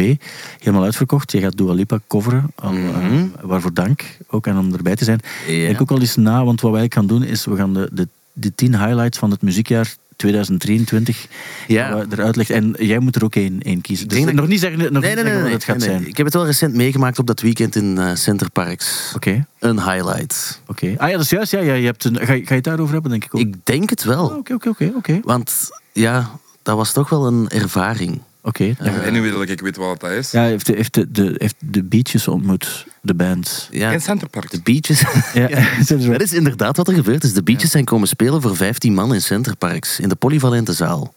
Helemaal uitverkocht. Je gaat Dua Lipa coveren. Al, eh, waarvoor dank. Ook en om erbij te zijn. Ja. Denk ook al eens na, want wat wij gaan doen is, we gaan de, de, de 10 highlights van het muziekjaar 2023 Ja. eruit leggen. En jij moet er ook één, één kiezen. Dus nog niet zeggen, nog Nee, niet nee, zeggen nee, wat het gaat zijn. Ik heb het wel recent meegemaakt op dat weekend in eh Center Parks. Oké, Een highlight. oké. Ah ja, dat is juist. Ja, ja, je hebt een, ga, je- ga je het daarover hebben, denk ik ook? Ik denk het wel. Oké, oké, oké, oké. Want ja, dat was toch wel een ervaring. Oké. En nu weet ik, ik weet wat dat is. Ja, heeft de, heeft de, de, heeft de Beaches ontmoet, de band. Ja, In Centerpark. de beaches. Ja, Dat is inderdaad wat er gebeurd is. De beaches zijn komen spelen voor 15 man in Center Parks. In de polyvalente zaal.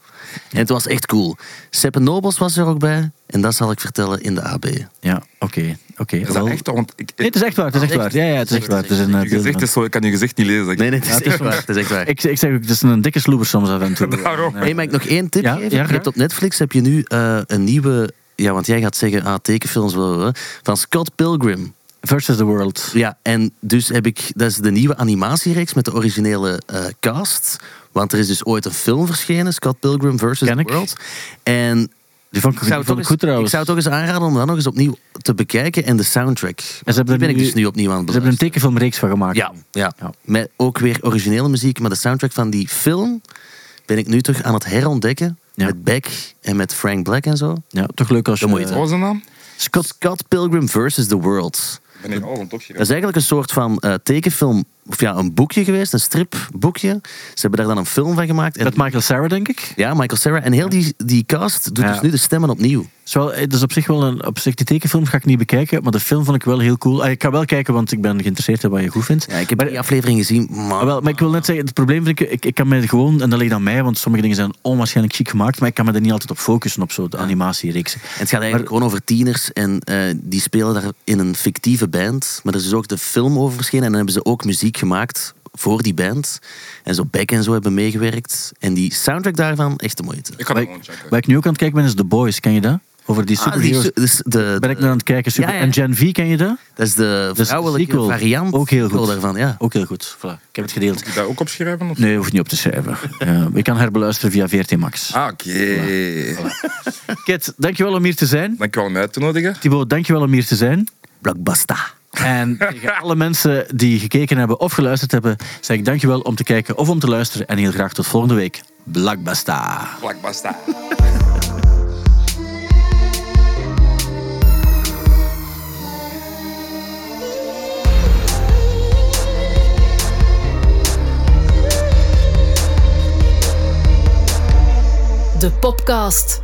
En het was echt cool. Seppe Nobels was er ook bij. En dat zal ik vertellen in de AB. Ja, oké. oké. Is dat Wel- echt? Want ik, Nee, het is echt waar. Het is echt Echt? waar. Ja, ja, het is echt waar. Het is een, je gezicht is zo, ik kan je gezicht niet lezen. Nee, nee, het is, Ja, het is echt waar. Het is echt waar. Ik, ik zeg ook, het is een dikke sloeber soms af en toe. Daarom. Hey, mag ik nog één tip Ja, geven? ja, je hebt op Netflix heb je nu eh, een nieuwe... Ja, want jij gaat zeggen, ah, tekenfilms, blablabla, van Scott Pilgrim. Versus the World. Ja, en dus heb ik... Dat is de nieuwe animatiereeks met de originele eh, cast. Want er is dus ooit een film verschenen, Scott Pilgrim versus Ken the ik. World. En Die vond ik, ik zou, die vond toch ik eens, goed trouwens. ik zou het toch eens aanraden om dat nog eens opnieuw te bekijken. En de soundtrack. hebben Die er ben ik dus nu opnieuw aan het Ze hebben een beluisteren. tekenfilmreeks van gemaakt. Ja, ja. Ja. Met ook weer originele muziek. Maar de soundtrack van die film ben ik nu terug aan het herontdekken. Ja. Met Beck en met Frank Black en zo. Ja, toch leuk als je... De moeite. Wat was de naam? Scott, Scott Pilgrim versus the World. Het Dat is eigenlijk een soort van eh, tekenfilm, of ja, een boekje geweest, een stripboekje. Ze hebben daar dan een film van gemaakt. En Met Michael Cera, denk ik. ja, Michael Cera. En heel die, die cast doet Ja. dus nu de stemmen opnieuw. Is wel, het is op zich wel een... Op zich, die tekenfilm ga ik niet bekijken, maar de film vond ik wel heel cool. Ah, Ik ga wel kijken, want ik ben geïnteresseerd in wat je goed vindt. Ja, ik heb Maar- die aflevering gezien, maar... Maar, wel, maar ik wil net zeggen, het probleem vind ik, ik, ik kan me gewoon, en dat ligt aan mij, want sommige dingen zijn onwaarschijnlijk chic gemaakt, maar ik kan me er niet altijd op focussen, op zo de animatiereeksen. En het gaat eigenlijk gewoon over tieners en eh, die spelen daar in een fictieve band. Maar er is dus ook de film over verschenen en dan hebben ze ook muziek gemaakt voor die band. En zo Beck en zo hebben meegewerkt. En die soundtrack daarvan, echt de moeite. Ik ga Waar ik, gewoon checken. waar ik nu ook aan het kijken ben, is The Boys, ken je dat? Over die Ah, superheroes. su- dus de, ben ik naar aan het kijken. Super. Ja, ja. En Gen V, ken je dat? dat is de vrouwelijke sequel. variant Ook heel goed. daarvan. Ja. Ook heel goed. Voilà. Ik heb het gedeeld. Moet ik dat ook opschrijven? Of? Nee, hoeft niet op te schrijven. Ja, je kan herbeluisteren via VRT Max. Ah, oké. Kit, dankjewel om hier te zijn. Dankjewel om mij uit te nodigen. Thibaut, dankjewel om hier te zijn. Blockbuster. En tegen alle mensen die gekeken hebben of geluisterd hebben, zeg ik dankjewel om te kijken of om te luisteren. En heel graag tot volgende week. Blackbasta. Blockbuster. De Popcast.